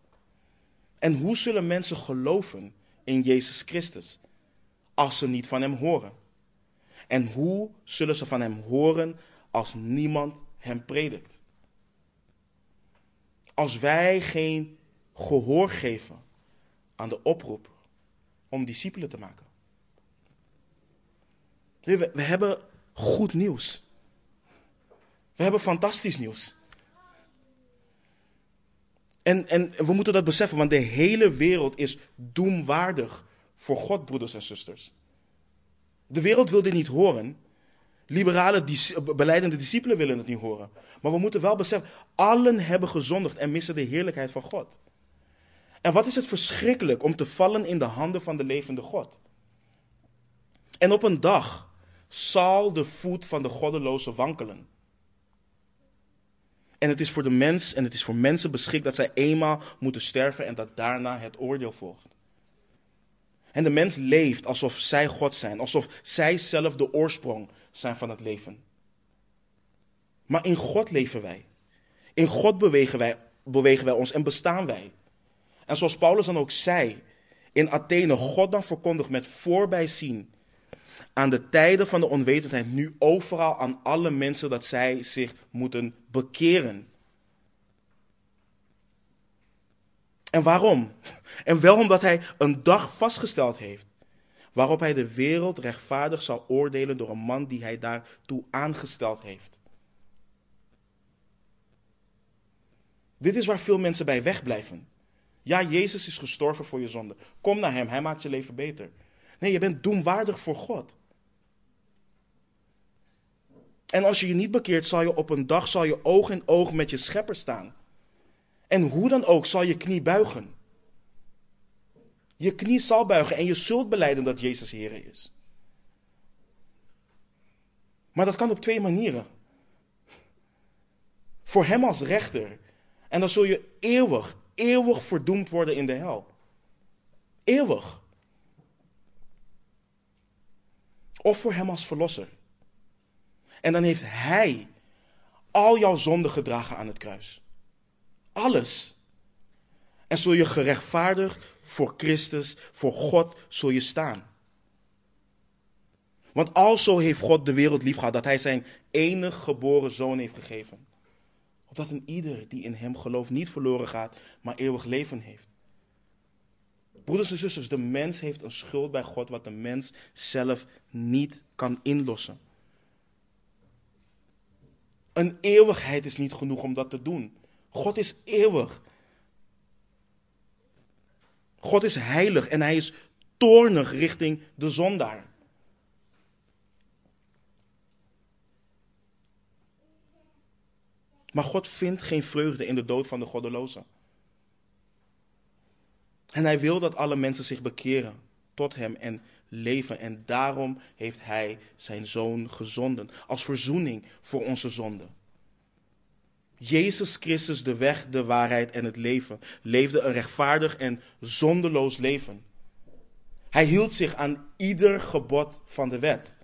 En hoe zullen mensen geloven in Jezus Christus als ze niet van Hem horen? En hoe zullen ze van Hem horen als niemand hem predikt. Als wij geen gehoor geven aan de oproep om discipelen te maken. We, hebben goed nieuws. We hebben fantastisch nieuws. En, en we moeten dat beseffen, want de hele wereld is doemwaardig voor God, broeders en zusters. De wereld wil dit niet horen, Liberale, beleidende discipelen willen het niet horen. Maar we moeten wel beseffen, allen hebben gezondigd en missen de heerlijkheid van God. En wat is het verschrikkelijk om te vallen in de handen van de levende God. En op een dag zal de voet van de goddeloze wankelen. En het is voor de mens en het is voor mensen beschikt dat zij eenmaal moeten sterven en dat daarna het oordeel volgt. En de mens leeft alsof zij God zijn, alsof zij zelf de oorsprong zijn van het leven. Maar in God leven wij. In God bewegen wij, bewegen wij ons en bestaan wij. En zoals Paulus dan ook zei in Athene, God dan verkondigt met voorbijzien aan de tijden van de onwetendheid nu overal aan alle mensen dat zij zich moeten bekeren. En waarom? En wel omdat hij een dag vastgesteld heeft waarop hij de wereld rechtvaardig zal oordelen door een man die hij daartoe aangesteld heeft. Dit is waar veel mensen bij wegblijven. Ja, Jezus is gestorven voor je zonde. Kom naar Hem, Hij maakt je leven beter. Nee, je bent doemwaardig voor God. En als je je niet bekeert, zal je op een dag zal je oog in oog met je schepper staan. En hoe dan ook zal je knie buigen. Je knie zal buigen en je zult beleiden dat Jezus Heer is. Maar dat kan op twee manieren. Voor Hem als rechter. En dan zul je eeuwig, eeuwig verdoemd worden in de hel. Eeuwig. Of voor Hem als verlosser. En dan heeft Hij al jouw zonden gedragen aan het kruis. Alles. En zul je gerechtvaardigd voor Christus, voor God, zul je staan. Want alzo heeft God de wereld lief gehad dat hij zijn enig geboren zoon heeft gegeven. Opdat een ieder die in hem gelooft niet verloren gaat, maar eeuwig leven heeft. Broeders en zusters, de mens heeft een schuld bij God wat de mens zelf niet kan inlossen. Een eeuwigheid is niet genoeg om dat te doen. God is eeuwig. God is heilig en hij is toornig richting de zondaar. Maar God vindt geen vreugde in de dood van de goddeloze. En hij wil dat alle mensen zich bekeren tot hem en leven. En daarom heeft hij zijn zoon gezonden als verzoening voor onze zonden. Jezus Christus, de weg, de waarheid en het leven, leefde een rechtvaardig en zondeloos leven. Hij hield zich aan ieder gebod van de wet.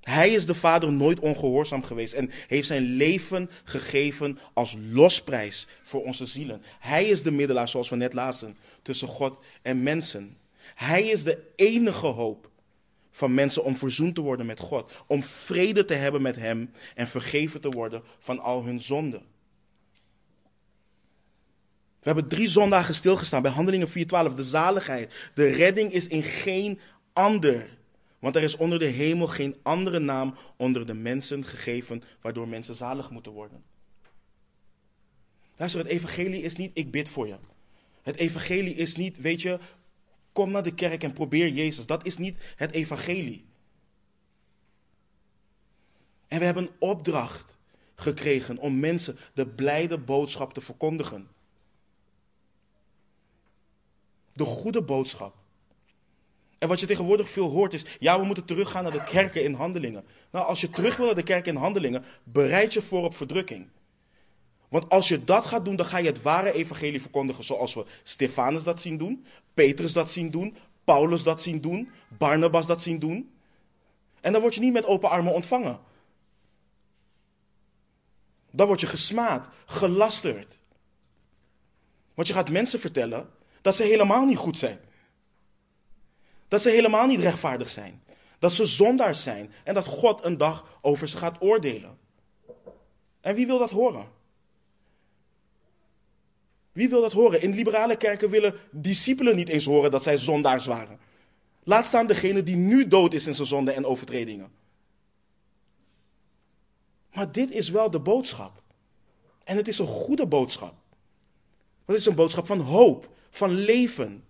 Hij is de Vader nooit ongehoorzaam geweest en heeft zijn leven gegeven als losprijs voor onze zielen. Hij is de middelaar, zoals we net lazen, tussen God en mensen. Hij is de enige hoop van mensen om verzoend te worden met God, om vrede te hebben met Hem en vergeven te worden van al hun zonden. We hebben drie zondagen stilgestaan bij Handelingen 4:12. De zaligheid, de redding is in geen ander. Want er is onder de hemel geen andere naam onder de mensen gegeven waardoor mensen zalig moeten worden. Luister, het evangelie is niet ik bid voor je. Het evangelie is niet, weet je, kom naar de kerk en probeer Jezus. Dat is niet het evangelie. En we hebben een opdracht gekregen om mensen de blijde boodschap te verkondigen. De goede boodschap. En wat je tegenwoordig veel hoort is, ja, we moeten teruggaan naar de kerken in handelingen. Nou, als je terug wil naar de kerken in handelingen, bereid je voor op verdrukking. Want als je dat gaat doen, dan ga je het ware evangelie verkondigen zoals we Stefanus dat zien doen, Petrus dat zien doen, Paulus dat zien doen, Barnabas dat zien doen. En dan word je niet met open armen ontvangen. Dan word je gesmaad, gelasterd. Want je gaat mensen vertellen dat ze helemaal niet goed zijn. Dat ze helemaal niet rechtvaardig zijn. Dat ze zondaars zijn en dat God een dag over ze gaat oordelen. En wie wil dat horen? Wie wil dat horen? In liberale kerken willen discipelen niet eens horen dat zij zondaars waren. Laat staan degene die nu dood is in zijn zonden en overtredingen. Maar dit is wel de boodschap. En het is een goede boodschap. Het is een boodschap van hoop, van leven.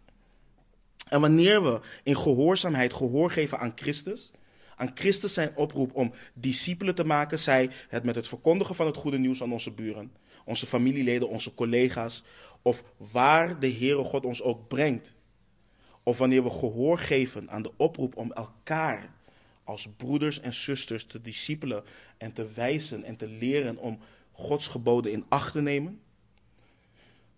En wanneer we in gehoorzaamheid gehoor geven aan Christus, aan Christus zijn oproep om discipelen te maken, zij het met het verkondigen van het goede nieuws aan onze buren, onze familieleden, onze collega's, of waar de Heere God ons ook brengt. Of wanneer we gehoor geven aan de oproep om elkaar als broeders en zusters te discipelen en te wijzen en te leren om Gods geboden in acht te nemen.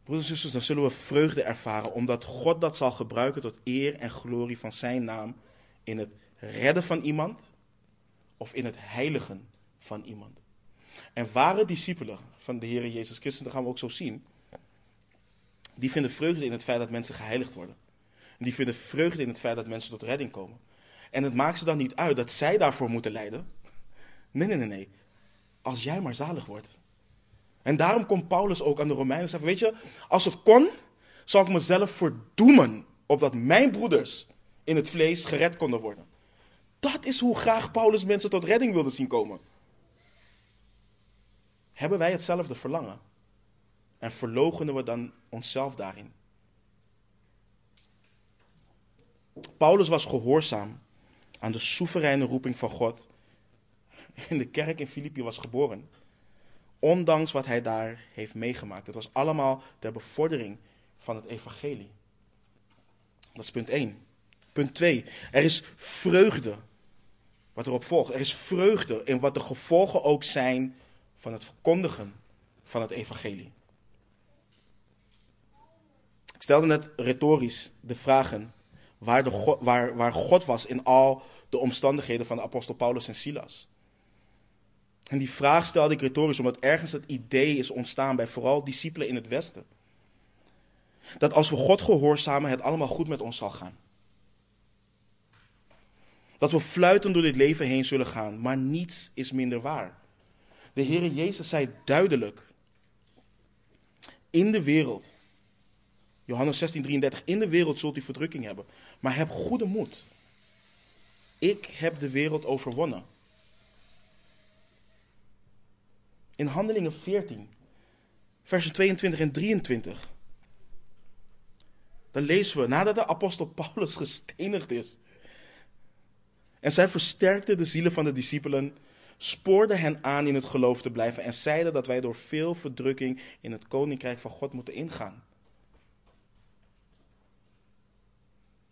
Broeders en zusters, dan zullen we vreugde ervaren, omdat God dat zal gebruiken tot eer en glorie van zijn naam in het redden van iemand of in het heiligen van iemand. En ware discipelen van de Heer Jezus Christus, dat gaan we ook zo zien, die vinden vreugde in het feit dat mensen geheiligd worden. En die vinden vreugde in het feit dat mensen tot redding komen. En het maakt ze dan niet uit dat zij daarvoor moeten lijden. Nee, nee, nee, nee. Als jij maar zalig wordt. En daarom komt Paulus ook aan de Romeinen en zegt: Weet je, als het kon, zou ik mezelf verdoemen. Opdat mijn broeders in het vlees gered konden worden. Dat is hoe graag Paulus mensen tot redding wilde zien komen. Hebben wij hetzelfde verlangen? En verlogenen we dan onszelf daarin? Paulus was gehoorzaam aan de soevereine roeping van God. In de kerk in Filippi was geboren. Ondanks wat hij daar heeft meegemaakt. Het was allemaal ter bevordering van het evangelie. Dat is punt 1. Punt 2. Er is vreugde. Wat erop volgt. Er is vreugde in wat de gevolgen ook zijn van het verkondigen van het evangelie. Ik stelde net retorisch de vragen waar, de God, waar, waar God was in al de omstandigheden van de apostel Paulus en Silas. En die vraag stelde ik retorisch omdat ergens het idee is ontstaan bij vooral discipelen in het Westen. Dat als we God gehoorzamen, het allemaal goed met ons zal gaan. Dat we fluitend door dit leven heen zullen gaan, maar niets is minder waar. De Heere Jezus zei duidelijk: In de wereld Johannes 16, 33. In de wereld zult u verdrukking hebben. Maar heb goede moed. Ik heb de wereld overwonnen. In Handelingen 14, versen 22 en 23. Dan lezen we, nadat de apostel Paulus gestenigd is. En zij versterkte de zielen van de discipelen, spoorde hen aan in het geloof te blijven en zeiden dat wij door veel verdrukking in het koninkrijk van God moeten ingaan.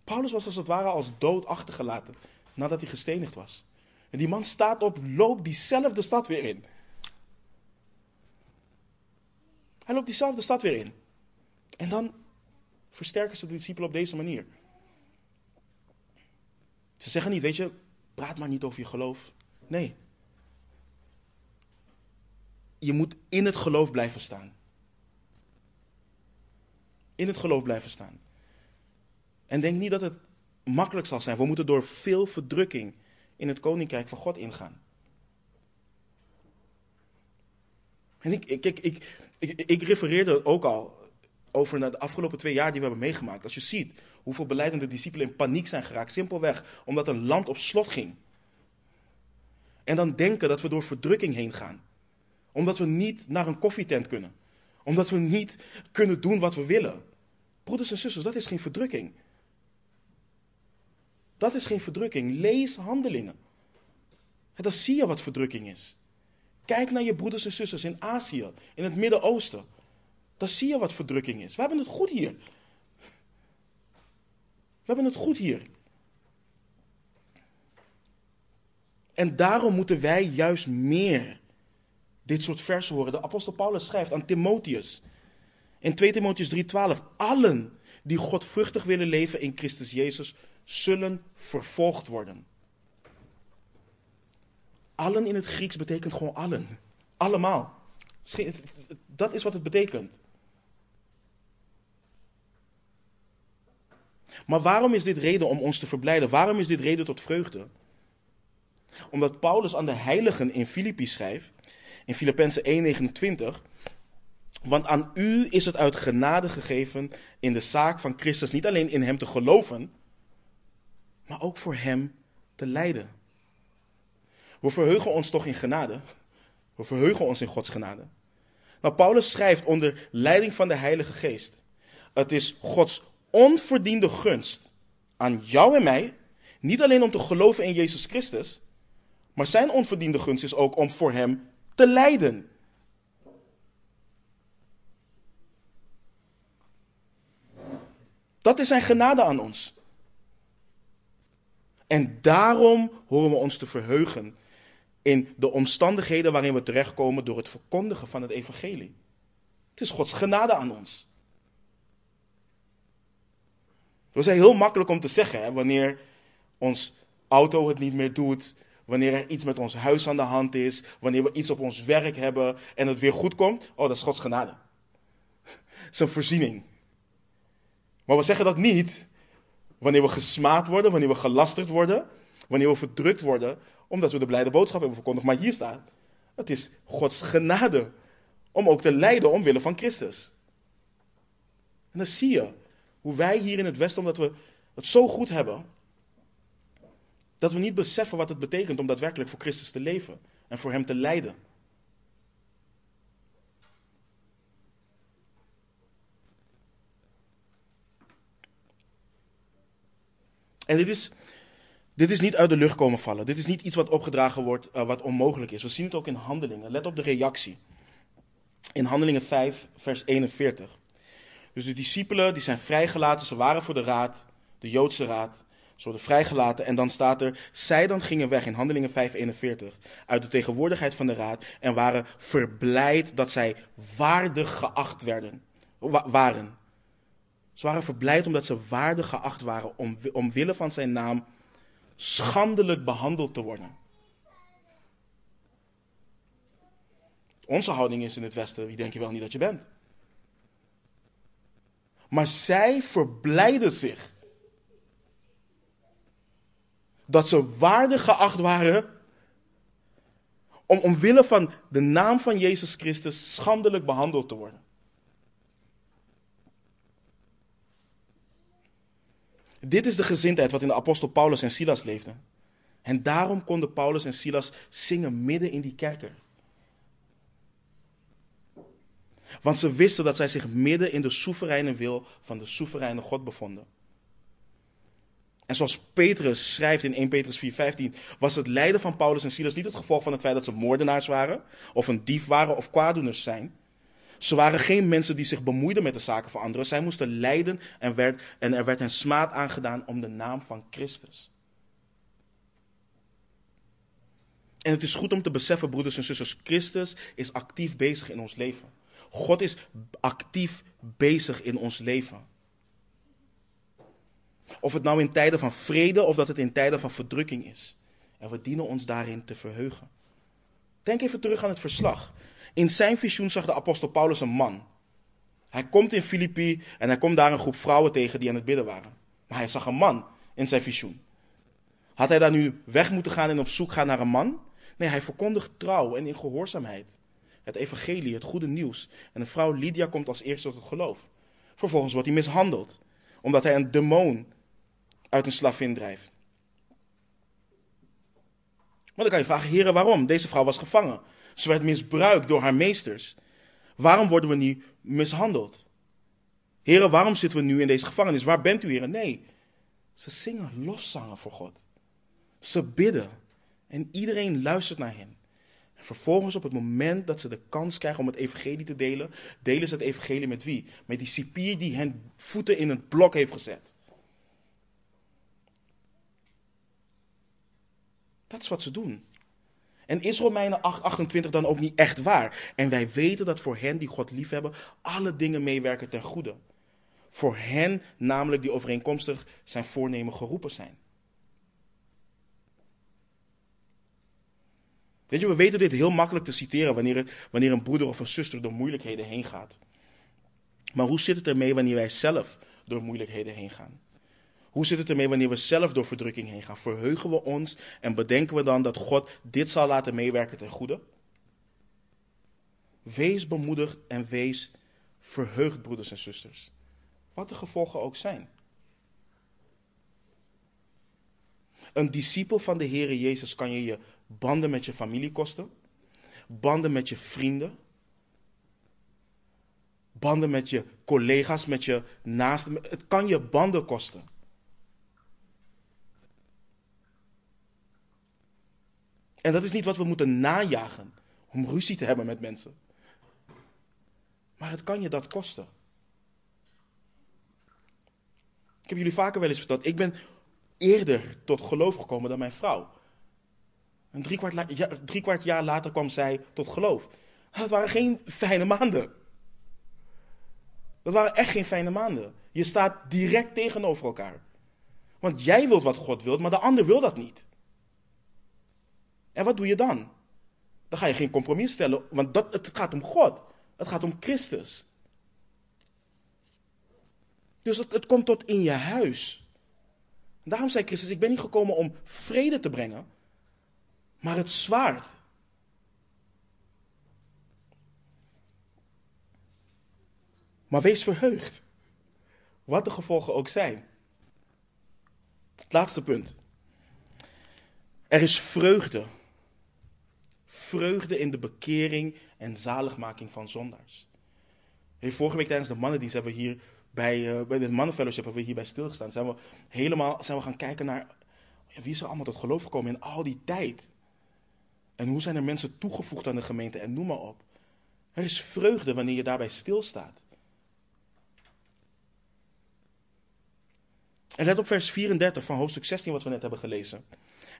Paulus was als het ware als dood achtergelaten nadat hij gestenigd was. En die man staat op, loopt diezelfde stad weer in. Hij loopt diezelfde stad weer in. En dan versterken ze de discipelen op deze manier. Ze zeggen niet, weet je, praat maar niet over je geloof. Nee. Je moet in het geloof blijven staan. In het geloof blijven staan. En denk niet dat het makkelijk zal zijn. We moeten door veel verdrukking in het koninkrijk van God ingaan. En ik, ik, ik, ik, refereerde ook al over de afgelopen twee jaar die we hebben meegemaakt. Als je ziet hoeveel beleidende discipelen in paniek zijn geraakt, simpelweg omdat een land op slot ging. En dan denken dat we door verdrukking heen gaan. Omdat we niet naar een koffietent kunnen. Omdat we niet kunnen doen wat we willen. Broeders en zusters, dat is geen verdrukking. Dat is geen verdrukking. Lees handelingen. En dan zie je wat verdrukking is. Kijk naar je broeders en zusters in Azië, in het Midden-Oosten. Dan zie je wat verdrukking is. We hebben het goed hier. We hebben het goed hier. En daarom moeten wij juist meer dit soort versen horen. De apostel Paulus schrijft aan Timotheus in 2 Timotheus 3:12: Allen die godvruchtig willen leven in Christus Jezus zullen vervolgd worden. Allen in het Grieks betekent gewoon allen. Allemaal. Dat is wat het betekent. Maar waarom is dit reden om ons te verblijden? Waarom is dit reden tot vreugde? Omdat Paulus aan de heiligen in Filippi schrijft, in Filippenzen 1:29, want aan u is het uit genade gegeven in de zaak van Christus niet alleen in hem te geloven, maar ook voor Hem te lijden. We verheugen ons toch in genade. We verheugen ons in Gods genade. Maar Paulus schrijft onder leiding van de Heilige Geest. Het is Gods onverdiende gunst aan jou en mij Niet alleen om te geloven in Jezus Christus, maar zijn onverdiende gunst is ook om voor Hem te lijden. Dat is zijn genade aan ons. En daarom horen we ons te verheugen in de omstandigheden waarin we terechtkomen door het verkondigen van het evangelie. Het is Gods genade aan ons. Het is heel makkelijk om te zeggen, hè, wanneer ons auto het niet meer doet, wanneer er iets met ons huis aan de hand is, wanneer we iets op ons werk hebben en het weer goed komt. Oh, dat is Gods genade. Een voorziening. Maar we zeggen dat niet wanneer we gesmaad worden, wanneer we gelasterd worden, wanneer we verdrukt worden, omdat we de blijde boodschap hebben verkondigd. Maar hier staat, het is Gods genade om ook te lijden omwille van Christus. En dan zie je hoe wij hier in het Westen, omdat we het zo goed hebben, dat we niet beseffen wat het betekent om daadwerkelijk voor Christus te leven en voor Hem te lijden. En dit is, dit is niet uit de lucht komen vallen. Dit is niet iets wat opgedragen wordt, uh, wat onmogelijk is. We zien het ook in handelingen. Let op de reactie. In handelingen 5, vers 41. Dus de discipelen die zijn vrijgelaten, ze waren voor de raad, de Joodse raad. Ze worden vrijgelaten en dan staat er, zij dan gingen weg in Handelingen 5:41 uit de tegenwoordigheid van de raad en waren verblijd dat zij waardig geacht werden, waren. Ze waren verblijd omdat ze waardig geacht waren om, omwille van zijn naam schandelijk behandeld te worden. Onze houding is in het Westen, wie denk je wel niet dat je bent? Maar zij verblijden zich dat ze waardig geacht waren om omwille van de naam van Jezus Christus schandelijk behandeld te worden. Dit is de gezindheid wat in de apostel Paulus en Silas leefde. En daarom konden Paulus en Silas zingen midden in die kerker. Want ze wisten dat zij zich midden in de soevereine wil van de soevereine God bevonden. En zoals Petrus schrijft in 1 Petrus 4:15, was het lijden van Paulus en Silas niet het gevolg van het feit dat ze moordenaars waren, of een dief waren of kwaadoeners zijn. Ze waren geen mensen die zich bemoeiden met de zaken van anderen. Zij moesten lijden en, werd, en er werd hen smaad aangedaan om de naam van Christus. En het is goed om te beseffen, broeders en zusters, Christus is actief bezig in ons leven. God is actief bezig in ons leven. Of het nou in tijden van vrede of dat het in tijden van verdrukking is. En we dienen ons daarin te verheugen. Denk even terug aan het verslag. In zijn visioen zag de apostel Paulus een man. Hij komt in Filippi en hij komt daar een groep vrouwen tegen die aan het bidden waren. Maar hij zag een man in zijn visioen. Had hij daar nu weg moeten gaan en op zoek gaan naar een man? Nee, hij verkondigt trouw en in gehoorzaamheid. Het evangelie, het goede nieuws. En de vrouw Lydia komt als eerste tot het geloof. Vervolgens wordt hij mishandeld, omdat hij een demon uit een slavin drijft. Maar dan kan je vragen, heren, waarom? Deze vrouw was gevangen. Ze werd misbruikt door haar meesters. Waarom worden we nu mishandeld? Heren, waarom zitten we nu in deze gevangenis? Waar bent u, heren? Nee, ze zingen lofzangen voor God. Ze bidden en iedereen luistert naar hen. En vervolgens op het moment dat ze de kans krijgen om het evangelie te delen, delen ze het evangelie met wie? Met die cipier die hen voeten in het blok heeft gezet. Dat is wat ze doen. En is Romeinen 8, 28 dan ook niet echt waar? En wij weten dat voor hen die God liefhebben, alle dingen meewerken ten goede. Voor hen namelijk die overeenkomstig zijn voornemen geroepen zijn. Weet je, we weten dit heel makkelijk te citeren wanneer, wanneer een broeder of een zuster door moeilijkheden heen gaat. Maar hoe zit het ermee wanneer wij zelf door moeilijkheden heen gaan? Hoe zit het ermee wanneer we zelf door verdrukking heen gaan? Verheugen we ons en bedenken we dan dat God dit zal laten meewerken ten goede? Wees bemoedigd en wees verheugd, broeders en zusters. Wat de gevolgen ook zijn. Een discipel van de Heer Jezus kan je je banden met je familie kosten, banden met je vrienden, banden met je collega's, met je naasten. Het kan je banden kosten. En dat is niet wat we moeten najagen om ruzie te hebben met mensen. Maar het kan je dat kosten. Ik heb jullie vaker wel eens verteld. Ik ben eerder tot geloof gekomen dan mijn vrouw. En drie kwart, ja, drie kwart jaar later kwam zij tot geloof. Dat waren geen fijne maanden. Dat waren echt geen fijne maanden. Je staat direct tegenover elkaar. Want jij wilt wat God wilt, maar de ander wil dat niet. En wat doe je dan? Dan ga je geen compromis stellen, want dat, het gaat om God. Het gaat om Christus. Dus het, het komt tot in je huis. Daarom zei Christus, ik ben niet gekomen om vrede te brengen, maar het zwaard. Maar wees verheugd, wat de gevolgen ook zijn. Het laatste punt. Er is vreugde. Vreugde in de bekering en zaligmaking van zondaars. vorige week tijdens de mannendienst hebben we hier bij, uh, bij dit mannenfellowship hebben we hierbij stilgestaan. Zijn we helemaal zijn we gaan kijken naar wie is er allemaal tot geloof gekomen in al die tijd. En hoe zijn er mensen toegevoegd aan de gemeente en noem maar op. Er is vreugde wanneer je daarbij stilstaat. En let op vers 34 van hoofdstuk 16 wat we net hebben gelezen.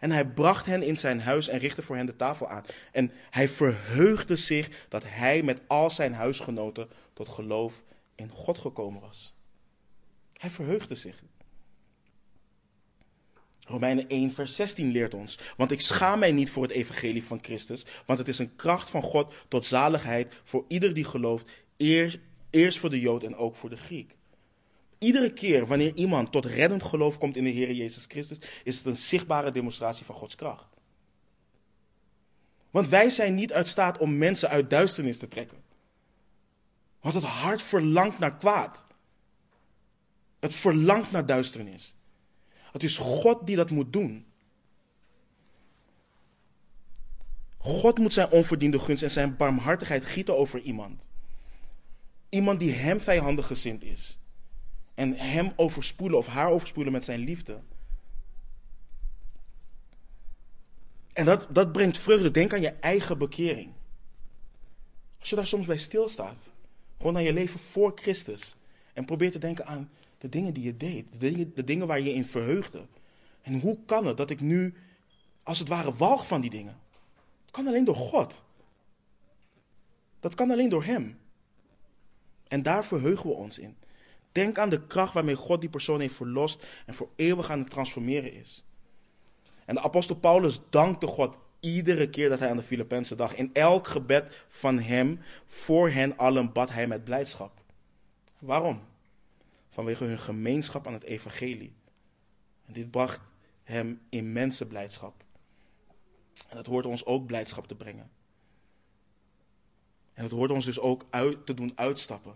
En hij bracht hen in zijn huis en richtte voor hen de tafel aan. En hij verheugde zich dat hij met al zijn huisgenoten tot geloof in God gekomen was. Hij verheugde zich. Romeinen 1, vers 16 leert ons. Want ik schaam mij niet voor het evangelie van Christus, want het is een kracht van God tot zaligheid voor ieder die gelooft, eerst, eerst voor de Jood en ook voor de Griek. Iedere keer wanneer iemand tot reddend geloof komt in de Heer Jezus Christus, is het een zichtbare demonstratie van Gods kracht. Want wij zijn niet uit staat om mensen uit duisternis te trekken. Want het hart verlangt naar kwaad. Het verlangt naar duisternis. Het is God die dat moet doen. God moet zijn onverdiende gunst en zijn barmhartigheid gieten over iemand. Iemand die hem vijandig gezind is. En hem overspoelen of haar overspoelen met zijn liefde. En dat, dat brengt vreugde. Denk aan je eigen bekering. Als je daar soms bij stilstaat. Gewoon naar je leven voor Christus. En probeer te denken aan de dingen die je deed. De dingen, de dingen waar je in verheugde. En hoe kan het dat ik nu als het ware walg van die dingen? Het kan alleen door God. Dat kan alleen door Hem. En daar verheugen we ons in. Denk aan de kracht waarmee God die persoon heeft verlost en voor eeuwig aan het transformeren is. En de apostel Paulus dankte God iedere keer dat hij aan de Filippense dag. In elk gebed van hem, voor hen allen, bad hij met blijdschap. Waarom? Vanwege hun gemeenschap aan het evangelie. En dit bracht hem immense blijdschap. En dat hoort ons ook blijdschap te brengen. En het hoort ons dus ook uit, te doen uitstappen.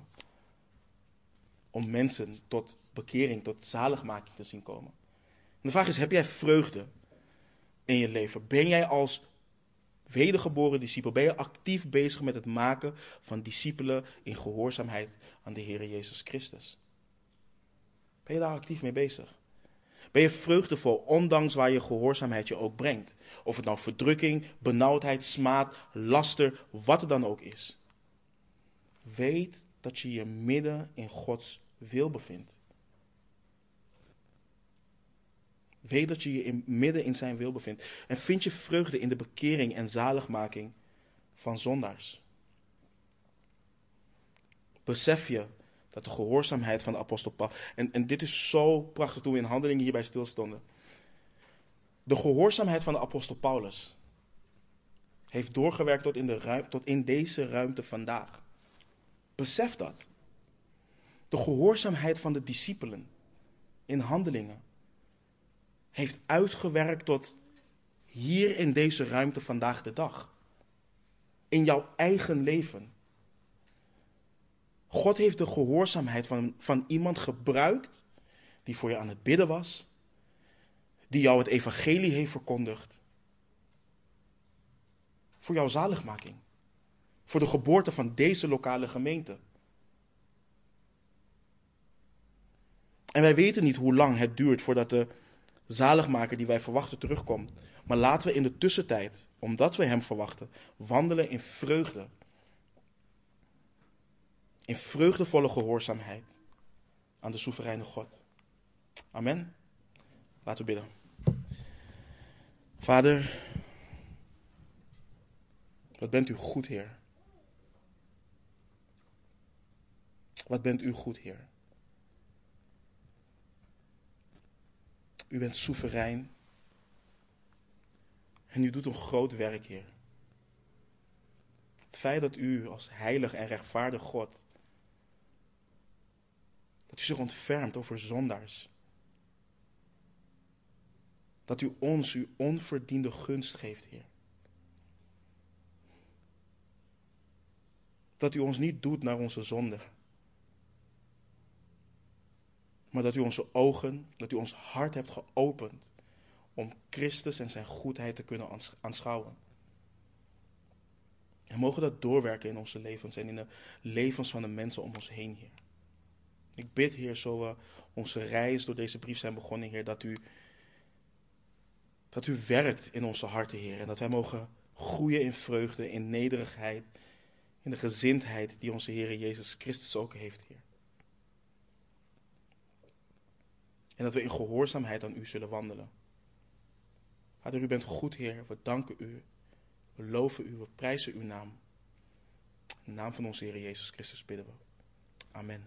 Om mensen tot bekering, tot zaligmaking te zien komen. En de vraag is, heb jij vreugde in je leven? Ben jij als wedergeboren discipel, ben je actief bezig met het maken van discipelen in gehoorzaamheid aan de Heer Jezus Christus? Ben je daar actief mee bezig? Ben je vreugdevol, ondanks waar je gehoorzaamheid je ook brengt? Of het nou verdrukking, benauwdheid, smaad, laster, wat het dan ook is. Weet dat je je midden in Gods wil bevindt. Weet dat je je in, midden in zijn wil bevindt. En vind je vreugde in de bekering en zaligmaking van zondaars. Besef je dat de gehoorzaamheid van de apostel Paulus. En, en dit is zo prachtig toen we in handelingen hierbij stilstonden. De gehoorzaamheid van de apostel Paulus heeft doorgewerkt tot in, de tot in deze ruimte vandaag. Besef dat. De gehoorzaamheid van de discipelen in handelingen heeft uitgewerkt tot hier in deze ruimte vandaag de dag. In jouw eigen leven. God heeft de gehoorzaamheid van, van iemand gebruikt die voor je aan het bidden was, die jou het evangelie heeft verkondigd, voor jouw zaligmaking, voor de geboorte van deze lokale gemeente. En wij weten niet hoe lang het duurt voordat de zaligmaker die wij verwachten terugkomt. Maar laten we in de tussentijd, omdat we Hem verwachten, wandelen in vreugde. In vreugdevolle gehoorzaamheid aan de soevereine God. Amen. Laten we bidden. Vader, wat bent u goed, Heer. Wat bent u goed, Heer. U bent soeverein. En u doet een groot werk, Heer. Het feit dat u als heilig en rechtvaardig God, dat u zich ontfermt over zondaars. Dat u ons uw onverdiende gunst geeft, Heer. Dat u ons niet doet naar onze zonde. Maar dat u onze ogen, dat u ons hart hebt geopend om Christus en zijn goedheid te kunnen aanschouwen. En mogen dat doorwerken in onze levens en in de levens van de mensen om ons heen, Heer. Ik bid, Heer, zo we onze reis door deze brief zijn begonnen, Heer, dat u, dat u werkt in onze harten, Heer. En dat wij mogen groeien in vreugde, in nederigheid, in de gezindheid die onze Heer Jezus Christus ook heeft, Heer. En dat we in gehoorzaamheid aan u zullen wandelen. Vader, u bent goed, Heer. We danken u. We loven u. We prijzen uw naam. In de naam van onze Heer Jezus Christus bidden we. Amen.